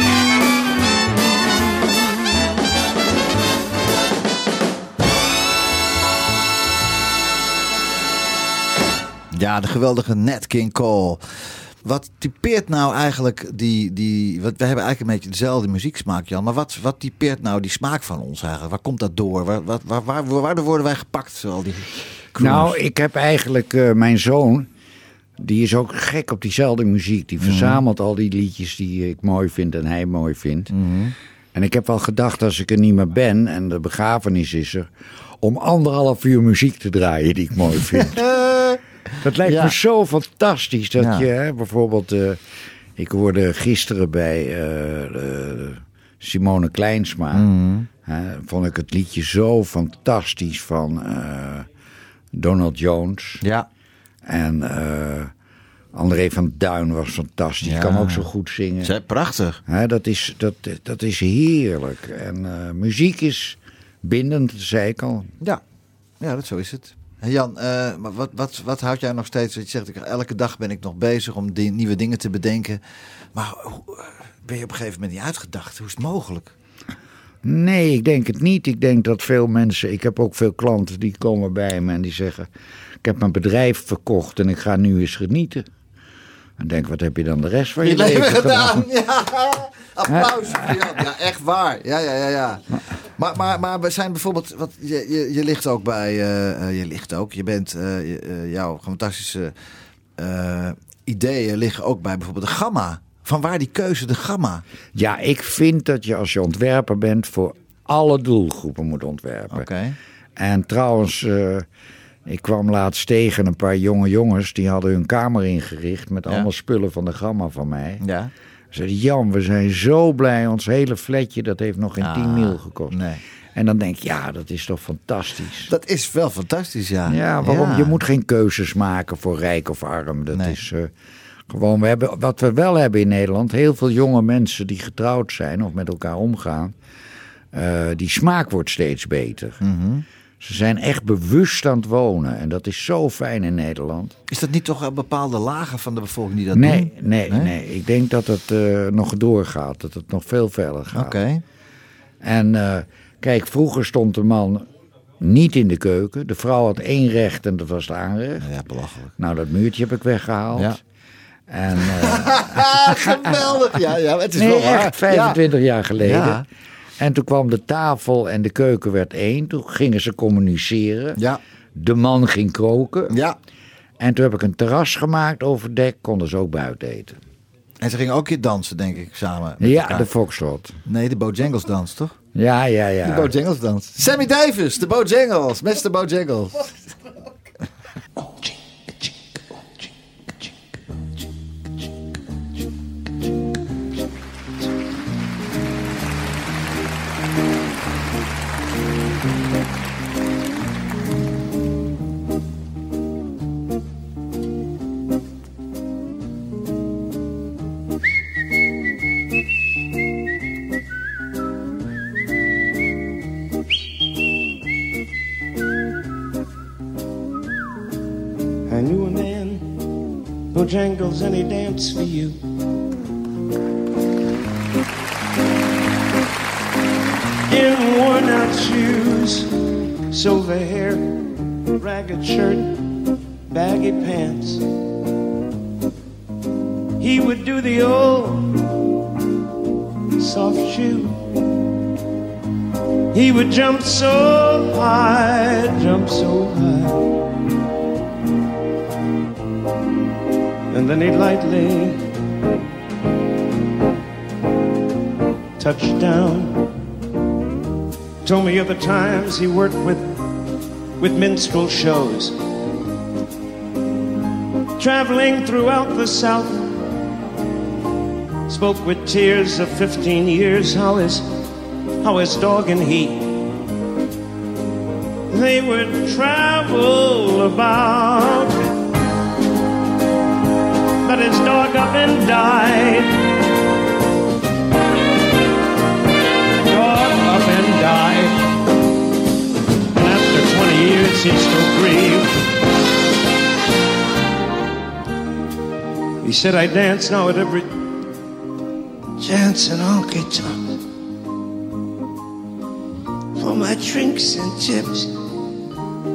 [SPEAKER 2] Ja, de geweldige Nat King Cole. Wat typeert nou eigenlijk die, die... Want we hebben eigenlijk een beetje dezelfde muzieksmaak, Jan. Maar wat, wat typeert nou die smaak van ons eigenlijk? Waar komt dat door? Waar, waar, waar, waar, waardoor worden wij gepakt, al die crooners?
[SPEAKER 5] Nou, ik heb eigenlijk eh, mijn zoon. Die is ook gek op diezelfde muziek. Die verzamelt al die liedjes die ik mooi vind en hij mooi vindt. En ik heb wel gedacht, als ik er niet meer ben en de begrafenis is er, om anderhalf uur muziek te draaien die ik mooi vind. dat lijkt
[SPEAKER 2] Ja.
[SPEAKER 5] me zo fantastisch dat
[SPEAKER 2] Ja.
[SPEAKER 5] je hè, bijvoorbeeld. eh, ik hoorde gisteren bij eh, Simone Kleinsma.
[SPEAKER 2] Mhm.
[SPEAKER 5] hè, vond ik het liedje zo fantastisch van eh, Donald Jones.
[SPEAKER 2] Ja.
[SPEAKER 5] En André van Duin was fantastisch. Die
[SPEAKER 2] Ja.
[SPEAKER 5] kan ook zo goed zingen.
[SPEAKER 2] Zij- prachtig.
[SPEAKER 5] Hè, dat, is, dat, dat is heerlijk. En muziek is bindend, zei ik al.
[SPEAKER 2] Ja, ja dat, zo is het. Jan, eh, maar wat, wat, wat houdt jij nog steeds? Je zegt, elke dag ben ik nog bezig om die, nieuwe dingen te bedenken. Maar eh, ben je op een gegeven moment niet uitgedacht? Hoe is het mogelijk?
[SPEAKER 5] Nee, ik denk het niet. Ik denk dat veel mensen. Ik heb ook veel klanten die komen bij me en die zeggen: Ik heb mijn bedrijf verkocht en ik ga nu eens genieten. En denk, wat heb je dan de rest van je,
[SPEAKER 2] Je leven
[SPEAKER 5] leven
[SPEAKER 2] gedaan.
[SPEAKER 5] gedaan?
[SPEAKER 2] Ja, applaus voor. Ja, echt waar. Ja, ja, ja, ja. Maar, maar, maar we zijn bijvoorbeeld, wat, je, je, je ligt ook bij, eh, je ligt ook, je bent, eh, jouw fantastische ideeën liggen ook bij bijvoorbeeld de gamma. Van waar die keuze, de gamma?
[SPEAKER 5] Ja, ik vind dat je als je ontwerper bent voor alle doelgroepen moet ontwerpen.
[SPEAKER 2] Oké.
[SPEAKER 5] En trouwens, ik kwam laatst tegen een paar jonge jongens die hadden hun kamer ingericht met
[SPEAKER 2] Ja.
[SPEAKER 5] allemaal spullen van de gamma van mij.
[SPEAKER 2] Ja.
[SPEAKER 5] Zeiden Jan, we zijn zo blij. Ons hele flatje, dat heeft nog geen
[SPEAKER 2] Ah,
[SPEAKER 5] 10 mil gekost.
[SPEAKER 2] Nee.
[SPEAKER 5] En dan denk ik, ja, dat is toch fantastisch.
[SPEAKER 2] Dat is wel fantastisch, ja.
[SPEAKER 5] Ja, waarom?
[SPEAKER 2] Ja.
[SPEAKER 5] Je moet geen keuzes maken voor rijk of arm. Dat
[SPEAKER 2] Nee.
[SPEAKER 5] is eh, gewoon, we hebben, wat we wel hebben in Nederland, heel veel jonge mensen die getrouwd zijn of met elkaar omgaan. eh, die smaak wordt steeds beter.
[SPEAKER 2] Mhm.
[SPEAKER 5] Ze zijn echt bewust aan het wonen. En dat is zo fijn in Nederland.
[SPEAKER 2] Is dat niet toch een bepaalde lagen van de bevolking die dat
[SPEAKER 5] Nee,
[SPEAKER 2] doen?
[SPEAKER 5] nee, nee, Ik denk dat het eh, nog doorgaat. Dat het nog veel verder gaat.
[SPEAKER 2] Oké.
[SPEAKER 5] En eh, kijk, vroeger stond de man niet in de keuken. De vrouw had één recht en dat was het aanrecht.
[SPEAKER 2] Ja, belachelijk.
[SPEAKER 5] Nou, dat muurtje heb ik weggehaald.
[SPEAKER 2] Ja.
[SPEAKER 5] En, eh,
[SPEAKER 2] Geweldig. Ja, ja, het is
[SPEAKER 5] nee,
[SPEAKER 2] wel waar.
[SPEAKER 5] echt 25 jaar geleden.
[SPEAKER 2] Ja.
[SPEAKER 5] En toen kwam de tafel en de keuken werd één. Toen gingen ze communiceren.
[SPEAKER 2] Ja.
[SPEAKER 5] De man ging koken.
[SPEAKER 2] Ja.
[SPEAKER 5] En toen heb ik een terras gemaakt over dek. Konden ze ook buiten eten.
[SPEAKER 2] En ze gingen ook hier dansen, denk ik, samen. met
[SPEAKER 5] Ja,
[SPEAKER 2] elkaar.
[SPEAKER 5] de Foxtrot.
[SPEAKER 2] Nee, de Bojangles dans, toch?
[SPEAKER 5] Ja, ja, ja.
[SPEAKER 2] De Bojangles dans. Sammy Davis, de Bojangles. Mr. Bojangles.
[SPEAKER 12] Bojangles, and he danced for you. In worn out shoes, silver hair, ragged shirt, baggy pants. He would do the old soft shoe. He would jump so high, jump so high. And then he lightly touched down. Told me of the times he worked with, with minstrel shows. Traveling throughout the South. Spoke with tears of 15 years how his, how his dog and he they would travel about. His dog up and died. Dog up and died. And after 20 years, he still grieved. He said, I dance now at every chance and honky tonk for my drinks and chips.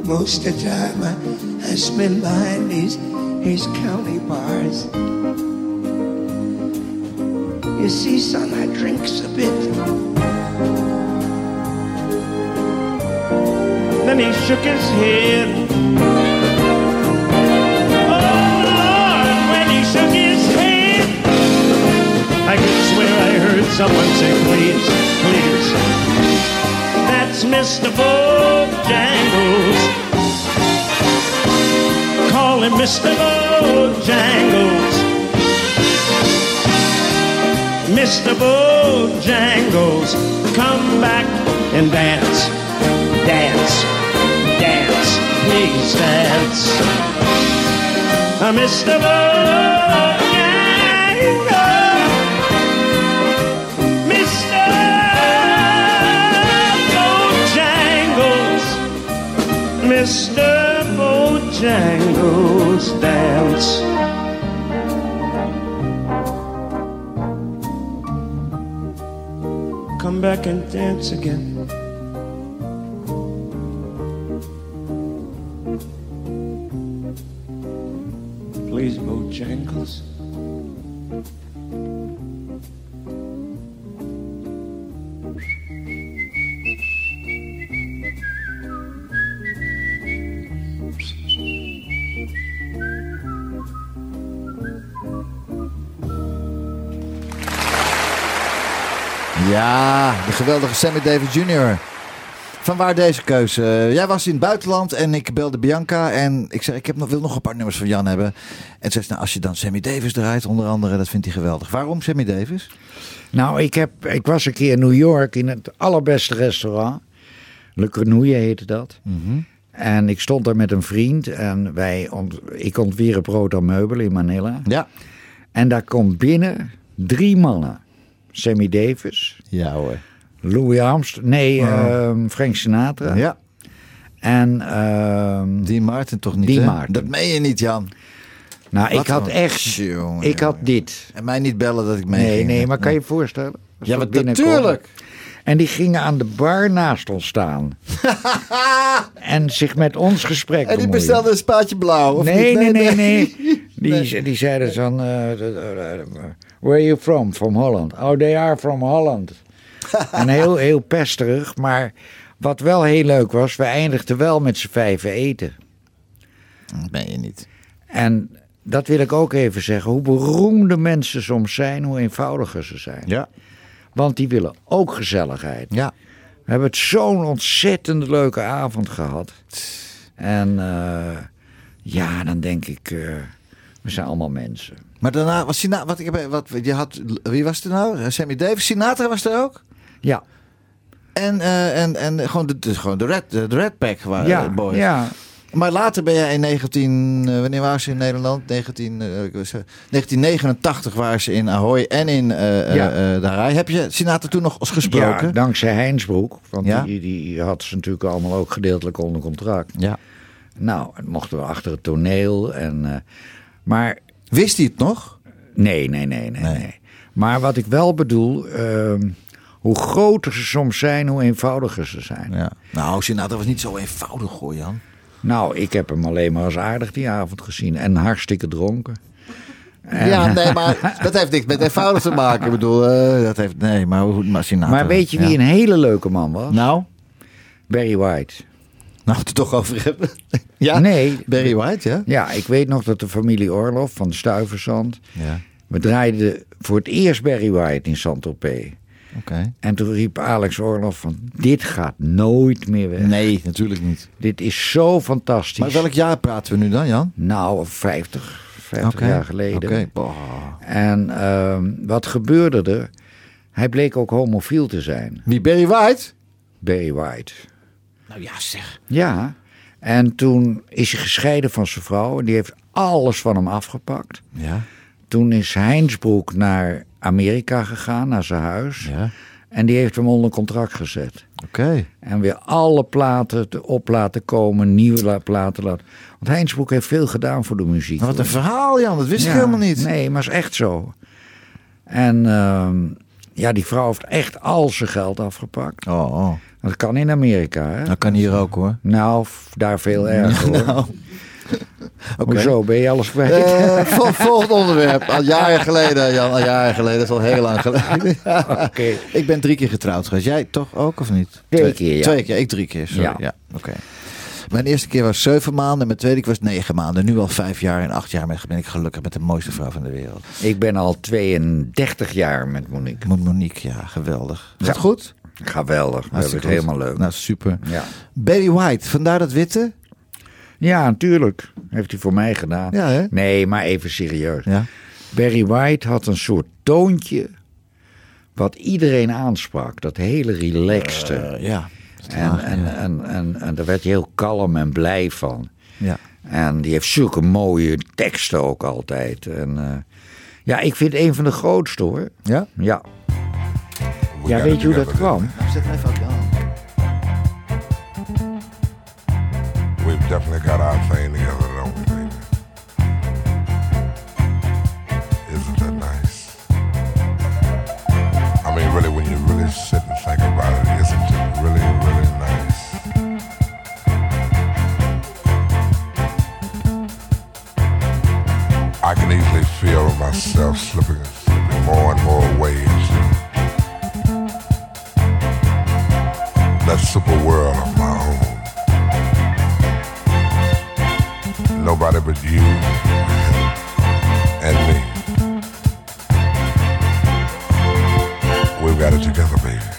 [SPEAKER 12] Most of the time I, I spend behind these, these county bars. You see, son, I drinks a bit. Then he shook his head. Oh, Lord, when he shook his head, I could swear I heard someone say, please, please. That's Mr. Bojangles. Call him Mr. Bojangles. Mr. Bojangles, come back and dance, dance, dance, please dance. Uh, Mr. Bojangles, Mr. Bojangles, Mr. Bojangles, dance. Come back and dance again. Please, Bojangles.
[SPEAKER 2] Ja, de geweldige Sammy Davis Jr. Van waar deze keuze? Jij was in het buitenland en ik belde Bianca en ik zei, ik heb nog, wil nog een paar nummers van Jan hebben. En ze zei, nou, als je dan Sammy Davis draait, onder andere, dat vindt hij geweldig. Waarom Sammy Davis?
[SPEAKER 5] Nou, ik, heb, ik was een keer in New York in het allerbeste restaurant. Le Grenouille heette dat. En ik stond daar met een vriend en wij ont, ik ontwierp Roda Meubelen in Manila.
[SPEAKER 2] Ja.
[SPEAKER 5] En daar komt binnen drie mannen. Sammy Davis.
[SPEAKER 2] Ja hoor.
[SPEAKER 5] Louis Armstrong. Nee,
[SPEAKER 2] Oh.
[SPEAKER 5] ehm, Frank Sinatra.
[SPEAKER 2] Ja.
[SPEAKER 5] En... ehm
[SPEAKER 2] Dean Martin toch niet?
[SPEAKER 5] Martin.
[SPEAKER 2] Dat meen je niet, Jan.
[SPEAKER 5] Nou,
[SPEAKER 2] Wat
[SPEAKER 5] ik had echt...
[SPEAKER 2] Jongen,
[SPEAKER 5] ik had dit.
[SPEAKER 2] En mij niet bellen dat ik mee
[SPEAKER 5] Nee,
[SPEAKER 2] ging.
[SPEAKER 5] nee, maar kan je je voorstellen?
[SPEAKER 2] Ja,
[SPEAKER 5] binnenkomen.
[SPEAKER 2] natuurlijk.
[SPEAKER 5] En die gingen aan de bar naast ons staan. en zich met ons gesprek
[SPEAKER 2] En die
[SPEAKER 5] bemoeien.
[SPEAKER 2] bestelde een spaatje blauw, of
[SPEAKER 5] nee,
[SPEAKER 2] niet?
[SPEAKER 5] nee, nee, nee, Die, die zeiden van... eh, eh, where are you from? From Holland. Oh, they are from Holland. en heel, heel pesterig. Maar wat wel heel leuk was... we eindigden wel met z'n vijven eten.
[SPEAKER 2] Dat meen je niet.
[SPEAKER 5] En dat wil ik ook even zeggen. Hoe beroemde mensen soms zijn, hoe eenvoudiger ze zijn.
[SPEAKER 2] Ja.
[SPEAKER 5] Want die willen ook gezelligheid.
[SPEAKER 2] Ja.
[SPEAKER 5] We hebben het zo'n ontzettend leuke avond gehad. En eh, ja, dan denk ik, eh, we zijn allemaal mensen.
[SPEAKER 2] Maar daarna was Sinatra, wat ik heb, wat je had, wie was er nou? Sammy Davis, Sinatra was er ook.
[SPEAKER 5] Ja.
[SPEAKER 2] En, eh, en, en gewoon de, gewoon de Red, de Red Pack waren
[SPEAKER 5] Ja,
[SPEAKER 2] eh, boys.
[SPEAKER 5] ja.
[SPEAKER 2] Maar later ben jij in 19, eh, wanneer waren ze in Nederland? 19, eh, ik was, eh, 1989 waren ze in Ahoy en in eh
[SPEAKER 5] Ja.
[SPEAKER 2] Heb je Sinatra toen nog eens gesproken?
[SPEAKER 5] Ja, dankzij Heinsbroek. Want
[SPEAKER 2] Ja?
[SPEAKER 5] die, die had ze natuurlijk allemaal ook gedeeltelijk onder contract.
[SPEAKER 2] Ja.
[SPEAKER 5] Nou, mochten we achter het toneel. En, maar...
[SPEAKER 2] Wist hij het nog?
[SPEAKER 5] Nee, nee, nee, nee, nee. Maar wat ik wel bedoel... ehm, hoe groter ze soms zijn, hoe eenvoudiger ze zijn.
[SPEAKER 2] Ja. Nou, Sinatra was niet zo eenvoudig hoor, Jan.
[SPEAKER 5] Nou, ik heb hem alleen maar als aardig die avond gezien. En hartstikke dronken. En-
[SPEAKER 2] Ja, nee, maar dat heeft niks met eenvoudig te maken. Ik bedoel, eh, dat heeft, nee, maar, hoe- maar Sinatra.
[SPEAKER 5] Maar weet je wie
[SPEAKER 2] ja.
[SPEAKER 5] een hele leuke man was?
[SPEAKER 2] Nou?
[SPEAKER 5] Barry White.
[SPEAKER 2] Nou, we het er toch over hebben. ja?
[SPEAKER 5] Nee.
[SPEAKER 2] Barry White, ja?
[SPEAKER 5] Ja, ik weet nog dat de familie Orloff van de Stuiversand...
[SPEAKER 2] Ja.
[SPEAKER 5] We draaiden voor het eerst Barry White in Saint-Tropez.
[SPEAKER 2] Oké.
[SPEAKER 5] En toen riep Alex Orloff van... Dit gaat nooit meer weg.
[SPEAKER 2] Nee, natuurlijk niet.
[SPEAKER 5] Dit is zo fantastisch.
[SPEAKER 2] Maar welk jaar praten we nu dan, Jan?
[SPEAKER 5] Nou, 50, 50
[SPEAKER 2] Oké,
[SPEAKER 5] jaar geleden.
[SPEAKER 2] Oké. Boah.
[SPEAKER 5] En ehm, wat gebeurde er? Hij bleek ook homofiel te zijn.
[SPEAKER 2] Wie, Barry White?
[SPEAKER 5] Barry White.
[SPEAKER 2] Nou ja, zeg.
[SPEAKER 5] Ja. En toen is hij gescheiden van zijn vrouw. En die heeft alles van hem afgepakt.
[SPEAKER 2] Ja.
[SPEAKER 5] Toen is Heinsbroek naar Amerika gegaan, naar zijn huis.
[SPEAKER 2] Ja.
[SPEAKER 5] En die heeft hem onder contract gezet.
[SPEAKER 2] Oké.
[SPEAKER 5] En weer alle platen te- op laten komen, nieuwe la- platen laten. Want Heinsbroek heeft veel gedaan voor de muziek.
[SPEAKER 2] Maar wat een verhaal, Jan. Dat wist ik helemaal niet.
[SPEAKER 5] Nee, maar is echt zo. En ehm, ja, die vrouw heeft echt al zijn geld afgepakt.
[SPEAKER 2] Oh, oh.
[SPEAKER 5] Dat kan in Amerika, hè?
[SPEAKER 2] Dat kan hier ook, hoor.
[SPEAKER 5] Nou, daar veel erger, hoor.
[SPEAKER 2] Nou.
[SPEAKER 5] Hoezo, ben je alles kwijt?
[SPEAKER 2] Vol- volgend onderwerp. Al jaren geleden, Jan. Al jaren geleden. Dat is al heel lang geleden.
[SPEAKER 5] Oké.
[SPEAKER 2] Ik ben drie keer getrouwd geweest. Jij toch ook, of niet?
[SPEAKER 5] Twee keer, ja.
[SPEAKER 2] Twee keer. Ik drie keer, sorry. Ja.
[SPEAKER 5] Ja.
[SPEAKER 2] Oké. Mijn eerste keer was zeven maanden en mijn tweede keer was negen maanden. Nu al vijf jaar en acht jaar ben ik gelukkig met de mooiste vrouw van de wereld.
[SPEAKER 5] Ik ben al 32 jaar met Monique.
[SPEAKER 2] Met Monique, ja, geweldig.
[SPEAKER 5] Ja.
[SPEAKER 2] dat goed?
[SPEAKER 5] Geweldig. Het
[SPEAKER 2] Hartstikke
[SPEAKER 5] helemaal leuk.
[SPEAKER 2] Nou, super.
[SPEAKER 5] Ja.
[SPEAKER 2] Barry White, vandaar dat witte?
[SPEAKER 5] ja, natuurlijk. Heeft hij voor mij gedaan.
[SPEAKER 2] Ja, hè?
[SPEAKER 5] Nee, maar even serieus.
[SPEAKER 2] Ja.
[SPEAKER 5] Barry White had een soort toontje wat iedereen aansprak. Dat hele relaxte.
[SPEAKER 2] Eh, ja. dat is
[SPEAKER 5] en, en,
[SPEAKER 2] ja.
[SPEAKER 5] en, en, en daar werd je heel kalm en blij van.
[SPEAKER 2] Ja.
[SPEAKER 5] En die heeft zulke mooie teksten ook altijd. En, eh, ja, ik vind een van de grootste hoor.
[SPEAKER 2] Ja?
[SPEAKER 5] Ja. Ja, weet je hoe dat kwam?
[SPEAKER 2] Zet hem even aan.
[SPEAKER 14] We've definitely got our thing together, don't we, baby? Isn't that nice? I mean, really, when you really sit and think about it, isn't it really, really nice? I can easily feel myself slipping, slipping more and more away super world of my own. Nobody but you and me. We've got it together, baby.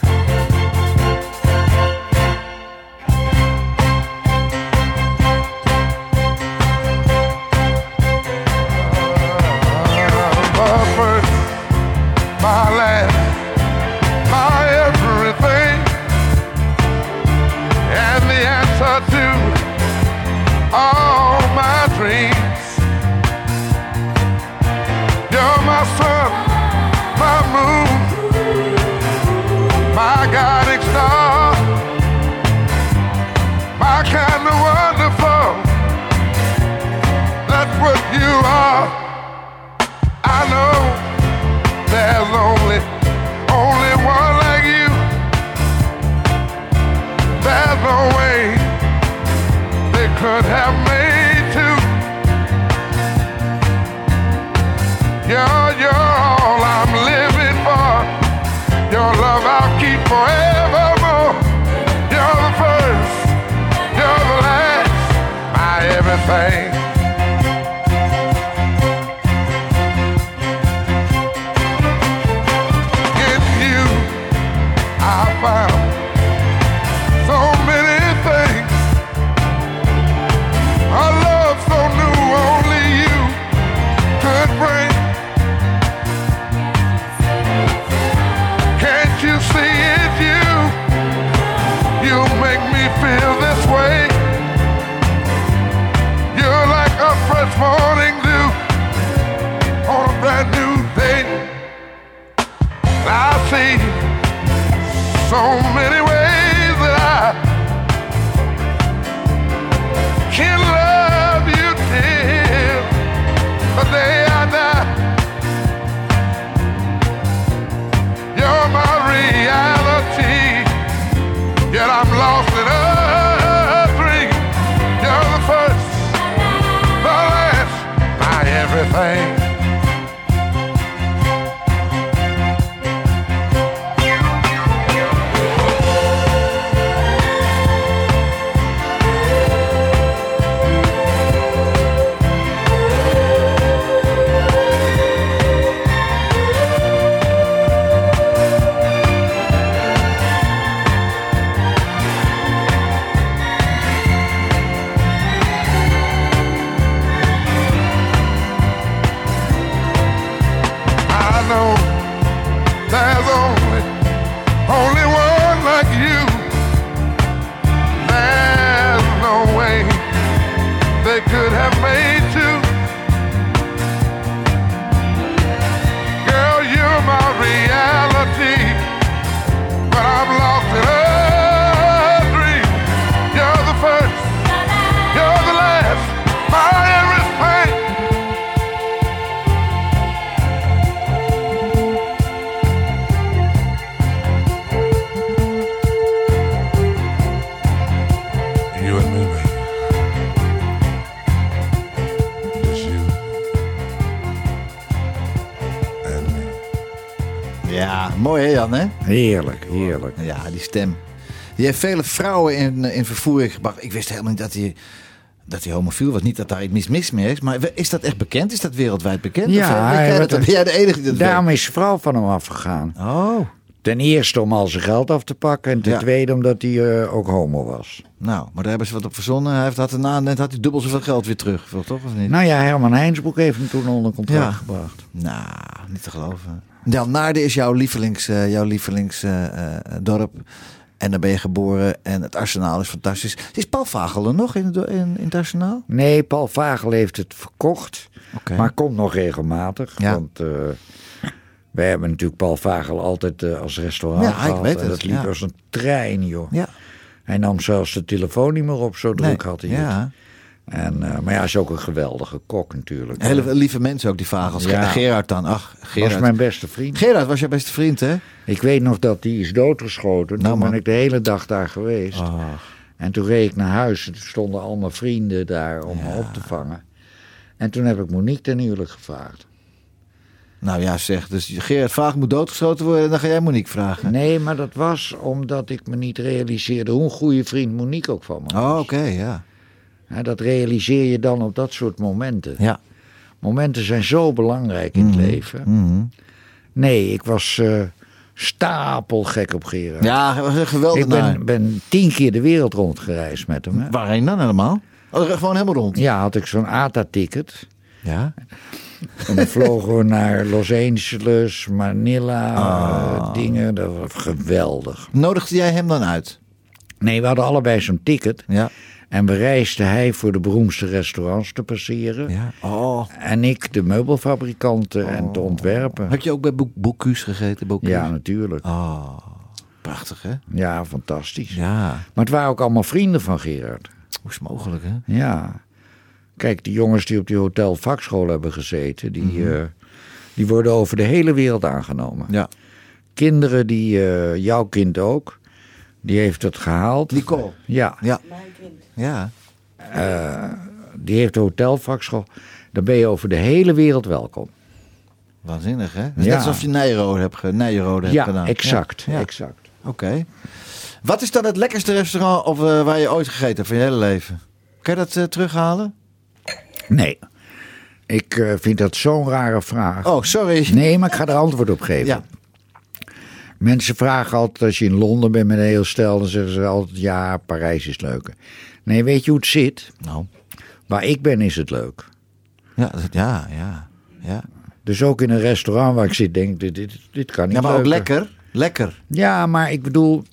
[SPEAKER 5] Heerlijk, heerlijk.
[SPEAKER 2] Ja, die stem. Die heeft vele vrouwen in, in vervoering gebracht. Ik wist helemaal niet dat hij, dat hij homofiel was. Niet dat daar iets mis mee is. Maar is dat echt bekend? Is dat wereldwijd bekend?
[SPEAKER 5] Ja,
[SPEAKER 2] Of, eh, weet dat? ben jij de enige die dat
[SPEAKER 5] Daarom is zijn vrouw van hem afgegaan.
[SPEAKER 2] Oh.
[SPEAKER 5] Ten eerste om al zijn geld af te pakken. En ten
[SPEAKER 2] Ja.
[SPEAKER 5] tweede omdat hij eh, ook homo was.
[SPEAKER 2] Nou, maar daar hebben ze wat op verzonnen. Hij heeft, had daarna net had hij dubbel zoveel geld weer terug. Toch of niet?
[SPEAKER 5] Nou ja, Herman Heinsbroek heeft hem toen onder contract
[SPEAKER 2] Ja.
[SPEAKER 5] gebracht.
[SPEAKER 2] Nou, niet te geloven. Jan Naarden is jouw lievelings, eh, jouw lievelingsdorp. en daar ben je geboren. En het arsenaal is fantastisch. Is Paul Vagel er nog in, het in, in het arsenaal?
[SPEAKER 5] Nee, Paul Vagel heeft het verkocht. Maar komt nog regelmatig.
[SPEAKER 2] Ja.
[SPEAKER 5] Want eh wij hebben natuurlijk Paul Vagel altijd eh, als restaurant
[SPEAKER 2] Ja, ik weet het,
[SPEAKER 5] dat liep
[SPEAKER 2] ja.
[SPEAKER 5] als een trein, joh.
[SPEAKER 2] Ja.
[SPEAKER 5] Hij nam zelfs de telefoon niet meer op, zo druk
[SPEAKER 2] Nee,
[SPEAKER 5] had hij het. En, eh, maar ja, hij is ook een geweldige kok natuurlijk.
[SPEAKER 2] Hele lieve mensen ook, die Vagels.
[SPEAKER 5] Ja.
[SPEAKER 2] Gerard dan. Ach, Gerard.
[SPEAKER 5] was mijn beste vriend.
[SPEAKER 2] Gerard was jouw beste vriend, hè?
[SPEAKER 5] Ik weet nog dat die is doodgeschoten.
[SPEAKER 2] Nou,
[SPEAKER 5] toen
[SPEAKER 2] man.
[SPEAKER 5] ben ik de hele dag daar geweest.
[SPEAKER 2] Ach.
[SPEAKER 5] En toen reed ik naar huis en toen stonden al mijn vrienden daar om me op te vangen. En toen heb ik Monique ten huwelijk gevraagd.
[SPEAKER 2] Nou ja, zeg. Dus Gerard Vagel moet doodgeschoten worden. En dan ga jij Monique vragen.
[SPEAKER 5] Nee, maar dat was omdat ik me niet realiseerde hoe een goede vriend Monique ook van me was.
[SPEAKER 2] Oh, oké, ja.
[SPEAKER 5] Dat realiseer je dan op dat soort momenten.
[SPEAKER 2] Ja.
[SPEAKER 5] Momenten zijn zo belangrijk in het leven.
[SPEAKER 2] Mhm.
[SPEAKER 5] Nee, ik was eh stapelgek op Gerard.
[SPEAKER 2] Ja, geweldig
[SPEAKER 5] ik ben, ben tien keer de wereld rondgereisd met hem. Hè.
[SPEAKER 2] Waarheen dan helemaal? Oh, gewoon helemaal rond?
[SPEAKER 5] Ja, had ik zo'n ATA-ticket.
[SPEAKER 2] Ja.
[SPEAKER 5] En dan vlogen we naar Los Angeles, Manila,
[SPEAKER 2] Ah.
[SPEAKER 5] dingen. Dat was geweldig.
[SPEAKER 2] Nodigde jij hem dan uit?
[SPEAKER 5] Nee, we hadden allebei zo'n ticket.
[SPEAKER 2] Ja.
[SPEAKER 5] En bereisde hij voor de beroemdste restaurants te passeren.
[SPEAKER 2] Ja. Oh.
[SPEAKER 5] En ik de meubelfabrikanten en te ontwerpen.
[SPEAKER 2] Heb je ook bij Bo- Bocuse gegeten? Bocuse?
[SPEAKER 5] Ja, natuurlijk.
[SPEAKER 2] Oh, prachtig hè?
[SPEAKER 5] Ja, fantastisch.
[SPEAKER 2] Ja.
[SPEAKER 5] Maar het waren ook allemaal vrienden van Gerard.
[SPEAKER 2] Hoe is mogelijk hè?
[SPEAKER 5] Ja. Kijk, die jongens die op die hotel vakschool hebben gezeten, die, eh, die worden over de hele wereld aangenomen.
[SPEAKER 2] Ja.
[SPEAKER 5] Kinderen die, eh, jouw kind ook, die heeft het gehaald.
[SPEAKER 2] Nicole.
[SPEAKER 5] Ja.
[SPEAKER 2] Ja. Ja.
[SPEAKER 5] Eh, die heeft de hotelvakschool. Dan ben je over de hele wereld welkom.
[SPEAKER 2] Waanzinnig hè?
[SPEAKER 5] Ja.
[SPEAKER 2] Net alsof je Nijrode hebt, ge- Nijrode hebt
[SPEAKER 5] Ja,
[SPEAKER 2] gedaan.
[SPEAKER 5] exact,
[SPEAKER 2] Ja.
[SPEAKER 5] exact.
[SPEAKER 2] Oké. Wat is dan het lekkerste restaurant of, eh, waar je ooit gegeten hebt van je hele leven? Kan je dat eh, terughalen?
[SPEAKER 5] Nee. Ik eh, vind dat zo'n rare vraag.
[SPEAKER 2] Oh, sorry.
[SPEAKER 5] Nee, maar ik ga er antwoord op geven.
[SPEAKER 2] Ja.
[SPEAKER 5] Mensen vragen altijd als je in Londen bent met een heel stel, dan zeggen ze altijd ja, Parijs is leuker. Nee, weet je hoe het zit?
[SPEAKER 2] Nou.
[SPEAKER 5] Waar ik ben is het leuk.
[SPEAKER 2] Ja, ja, ja. ja.
[SPEAKER 5] Dus ook in een restaurant waar ik zit, denk ik, dit, dit, dit kan niet
[SPEAKER 2] Ja, maar ook lekker. Lekker.
[SPEAKER 5] Ja, maar ik bedoel,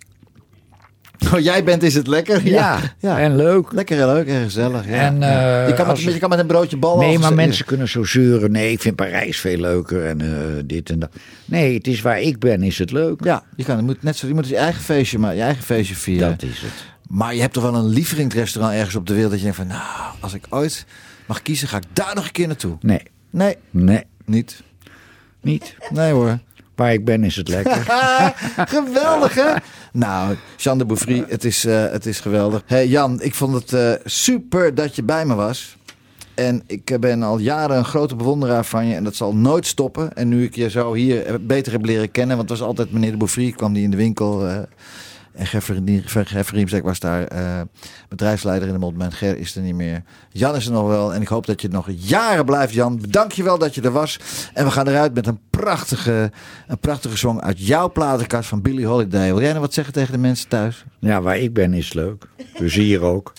[SPEAKER 2] Oh, jij bent is het lekker?
[SPEAKER 5] ja, en leuk.
[SPEAKER 2] Lekker en leuk en gezellig. Ja.
[SPEAKER 5] En,
[SPEAKER 2] Ja.
[SPEAKER 5] eh,
[SPEAKER 2] je, kan met,
[SPEAKER 5] als-
[SPEAKER 2] je kan met een broodje bal
[SPEAKER 5] Nee, maar mensen kunnen zo zeuren. Nee, ik vind Parijs veel leuker en eh, dit en dat. Nee, het is waar ik ben, is het leuk.
[SPEAKER 2] Ja, je, kan, je moet net zo, je moet je eigen feestje, maar je eigen feestje vieren.
[SPEAKER 5] Dat is het.
[SPEAKER 2] Maar je hebt toch wel een lievelingsrestaurant ergens op de wereld dat je denkt van, nou, als ik ooit mag kiezen, ga ik daar nog een keer naartoe.
[SPEAKER 5] Nee,
[SPEAKER 2] Nee,
[SPEAKER 5] nee,
[SPEAKER 2] niet.
[SPEAKER 5] niet.
[SPEAKER 2] Nee hoor.
[SPEAKER 5] Waar ik ben is het lekker.
[SPEAKER 2] geweldig hè? Nou, Jean de het is, eh, het is geweldig. Hey Jan, ik vond het eh, super dat je bij me was. En ik ben al jaren een grote bewonderaar van je. En dat zal nooit stoppen. En nu ik je zo hier beter heb leren kennen. Want het was altijd meneer de kwam die in de winkel. eh, en Ger Riemsdijk was daar eh, bedrijfsleider in de Montman. Ger is er niet meer. Jan is er nog wel. En ik hoop dat je nog jaren blijft, Jan. Dank je wel dat je er was. En we gaan eruit met een prachtige, een prachtige song uit jouw platenkast van Billie Holiday. Wil jij nog wat zeggen tegen de mensen thuis?
[SPEAKER 5] Ja, waar ik ben is het leuk. Dus hier ook.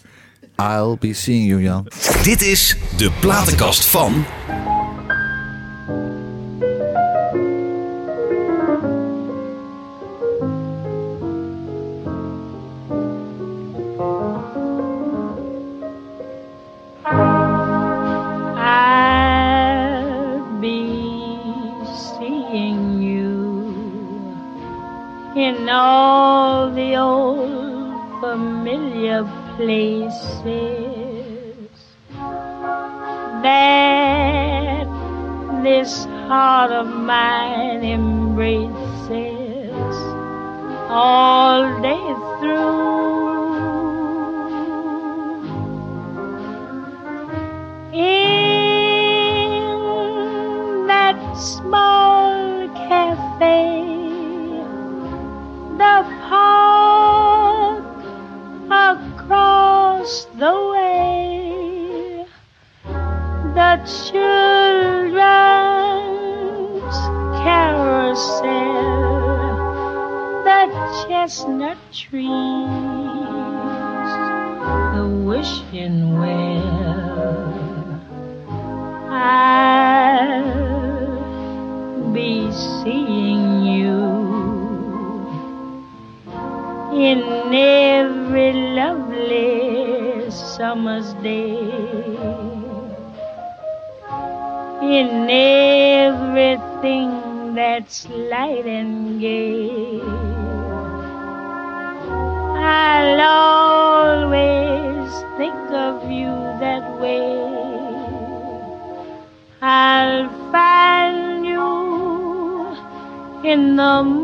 [SPEAKER 2] I'll be seeing you, Jan.
[SPEAKER 1] Dit is de platenkast van.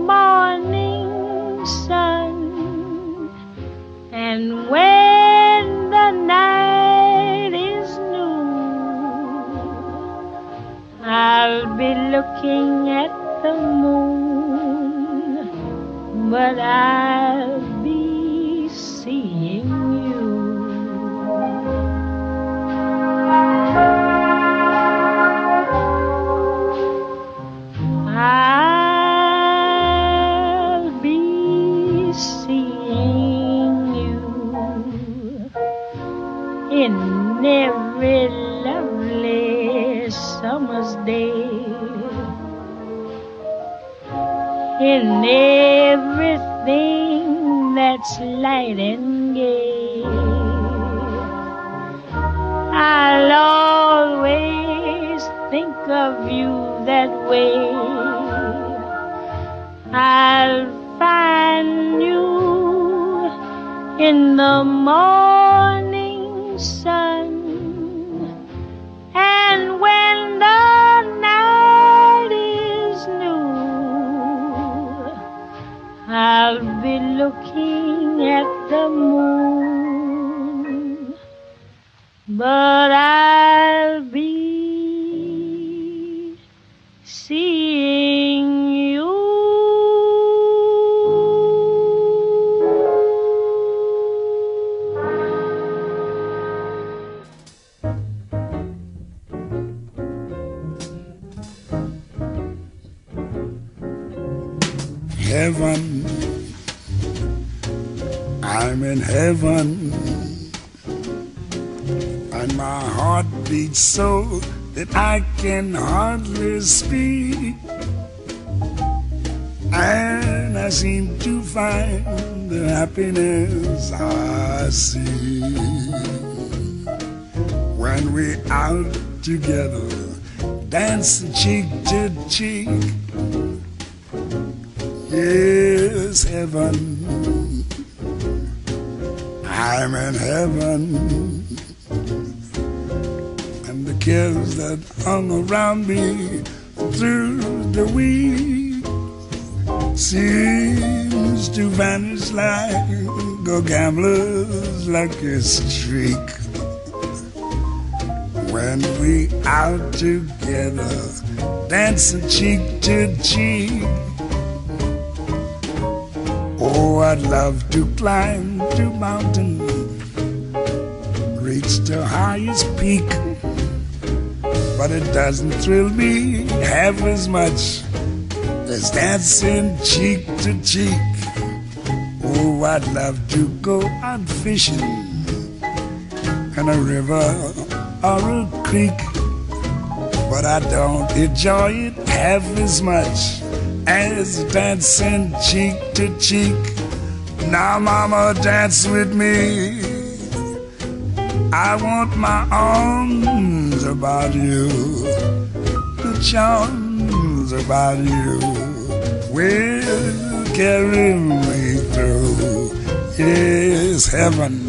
[SPEAKER 15] Morning sun. And when the night is new, I'll be looking at the moon, but I'll every lovely summer's day, in everything that's light and gay. I'll always think of you that way. I'll find you in the morning sun. Looking at the moon. But I'll be seeing you.
[SPEAKER 6] Heaven, In heaven, and my heart beats so that I can hardly speak. And I seem to find the happiness I see when we out together, dancing cheek to cheek. Yes, heaven. I'm in heaven. And the cares that hung around me through the week seems to vanish like a gambler's lucky streak. When we out together, dancing cheek to cheek. I'd love to climb to mountain, reach the highest peak. But it doesn't thrill me half as much as dancing cheek to cheek. Oh, I'd love to go out fishing in a river or a creek. But I don't enjoy it half as much as dancing cheek to cheek. Now, mama, dance with me. I want my arms about you, the charms about you will carry me through. Yes, heaven.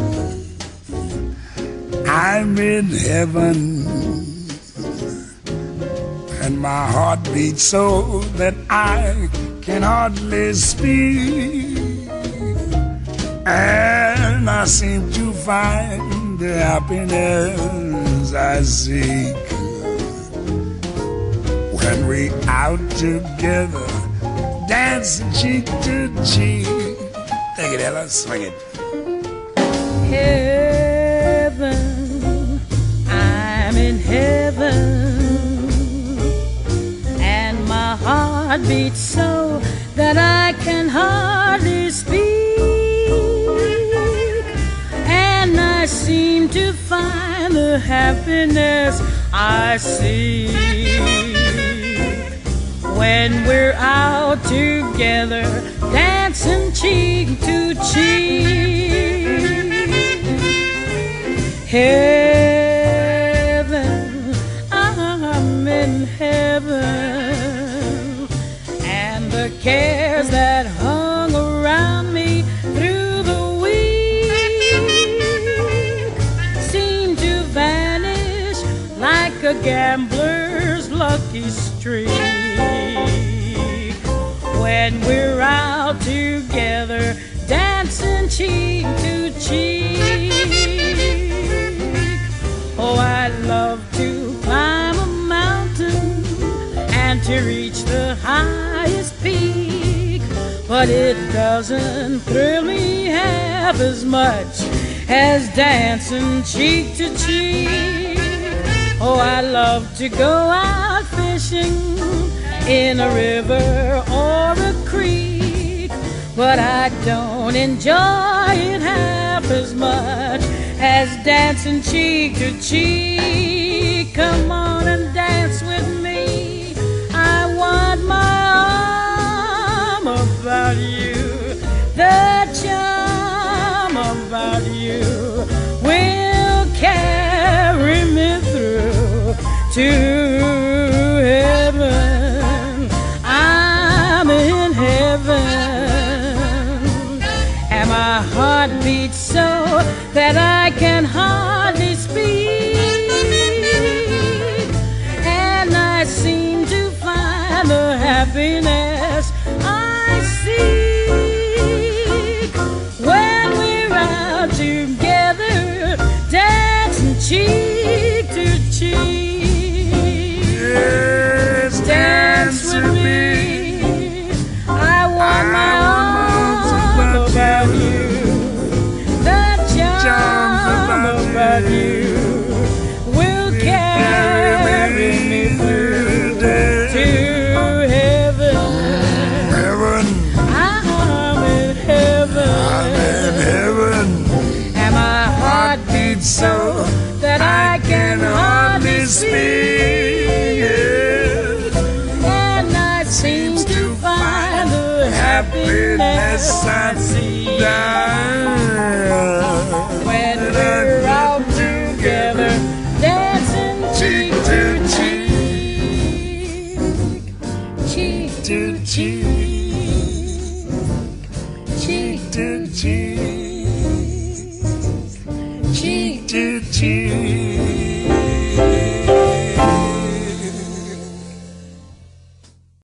[SPEAKER 6] I'm in heaven and my heart beats so that I can hardly speak. And I seem to find the happiness I seek when we out together, dancing cheek to cheek. Take it, Ella, swing it.
[SPEAKER 15] heaven. I'm in heaven. And my heart beats so that I can hardly seem to find the happiness I see when we're out together, dancing cheek to cheek. Heaven, I'm in heaven, and the cares that gambler's lucky streak when we're out together dancing cheek to cheek. Oh, I love to climb a mountain and to reach the highest peak, but it doesn't thrill me half as much as dancing cheek to cheek. Oh, I love to go out fishing in a river or a creek, but I don't enjoy it half as much as dancing cheek to cheek. Come on and dance with me. I want my arm about you. To see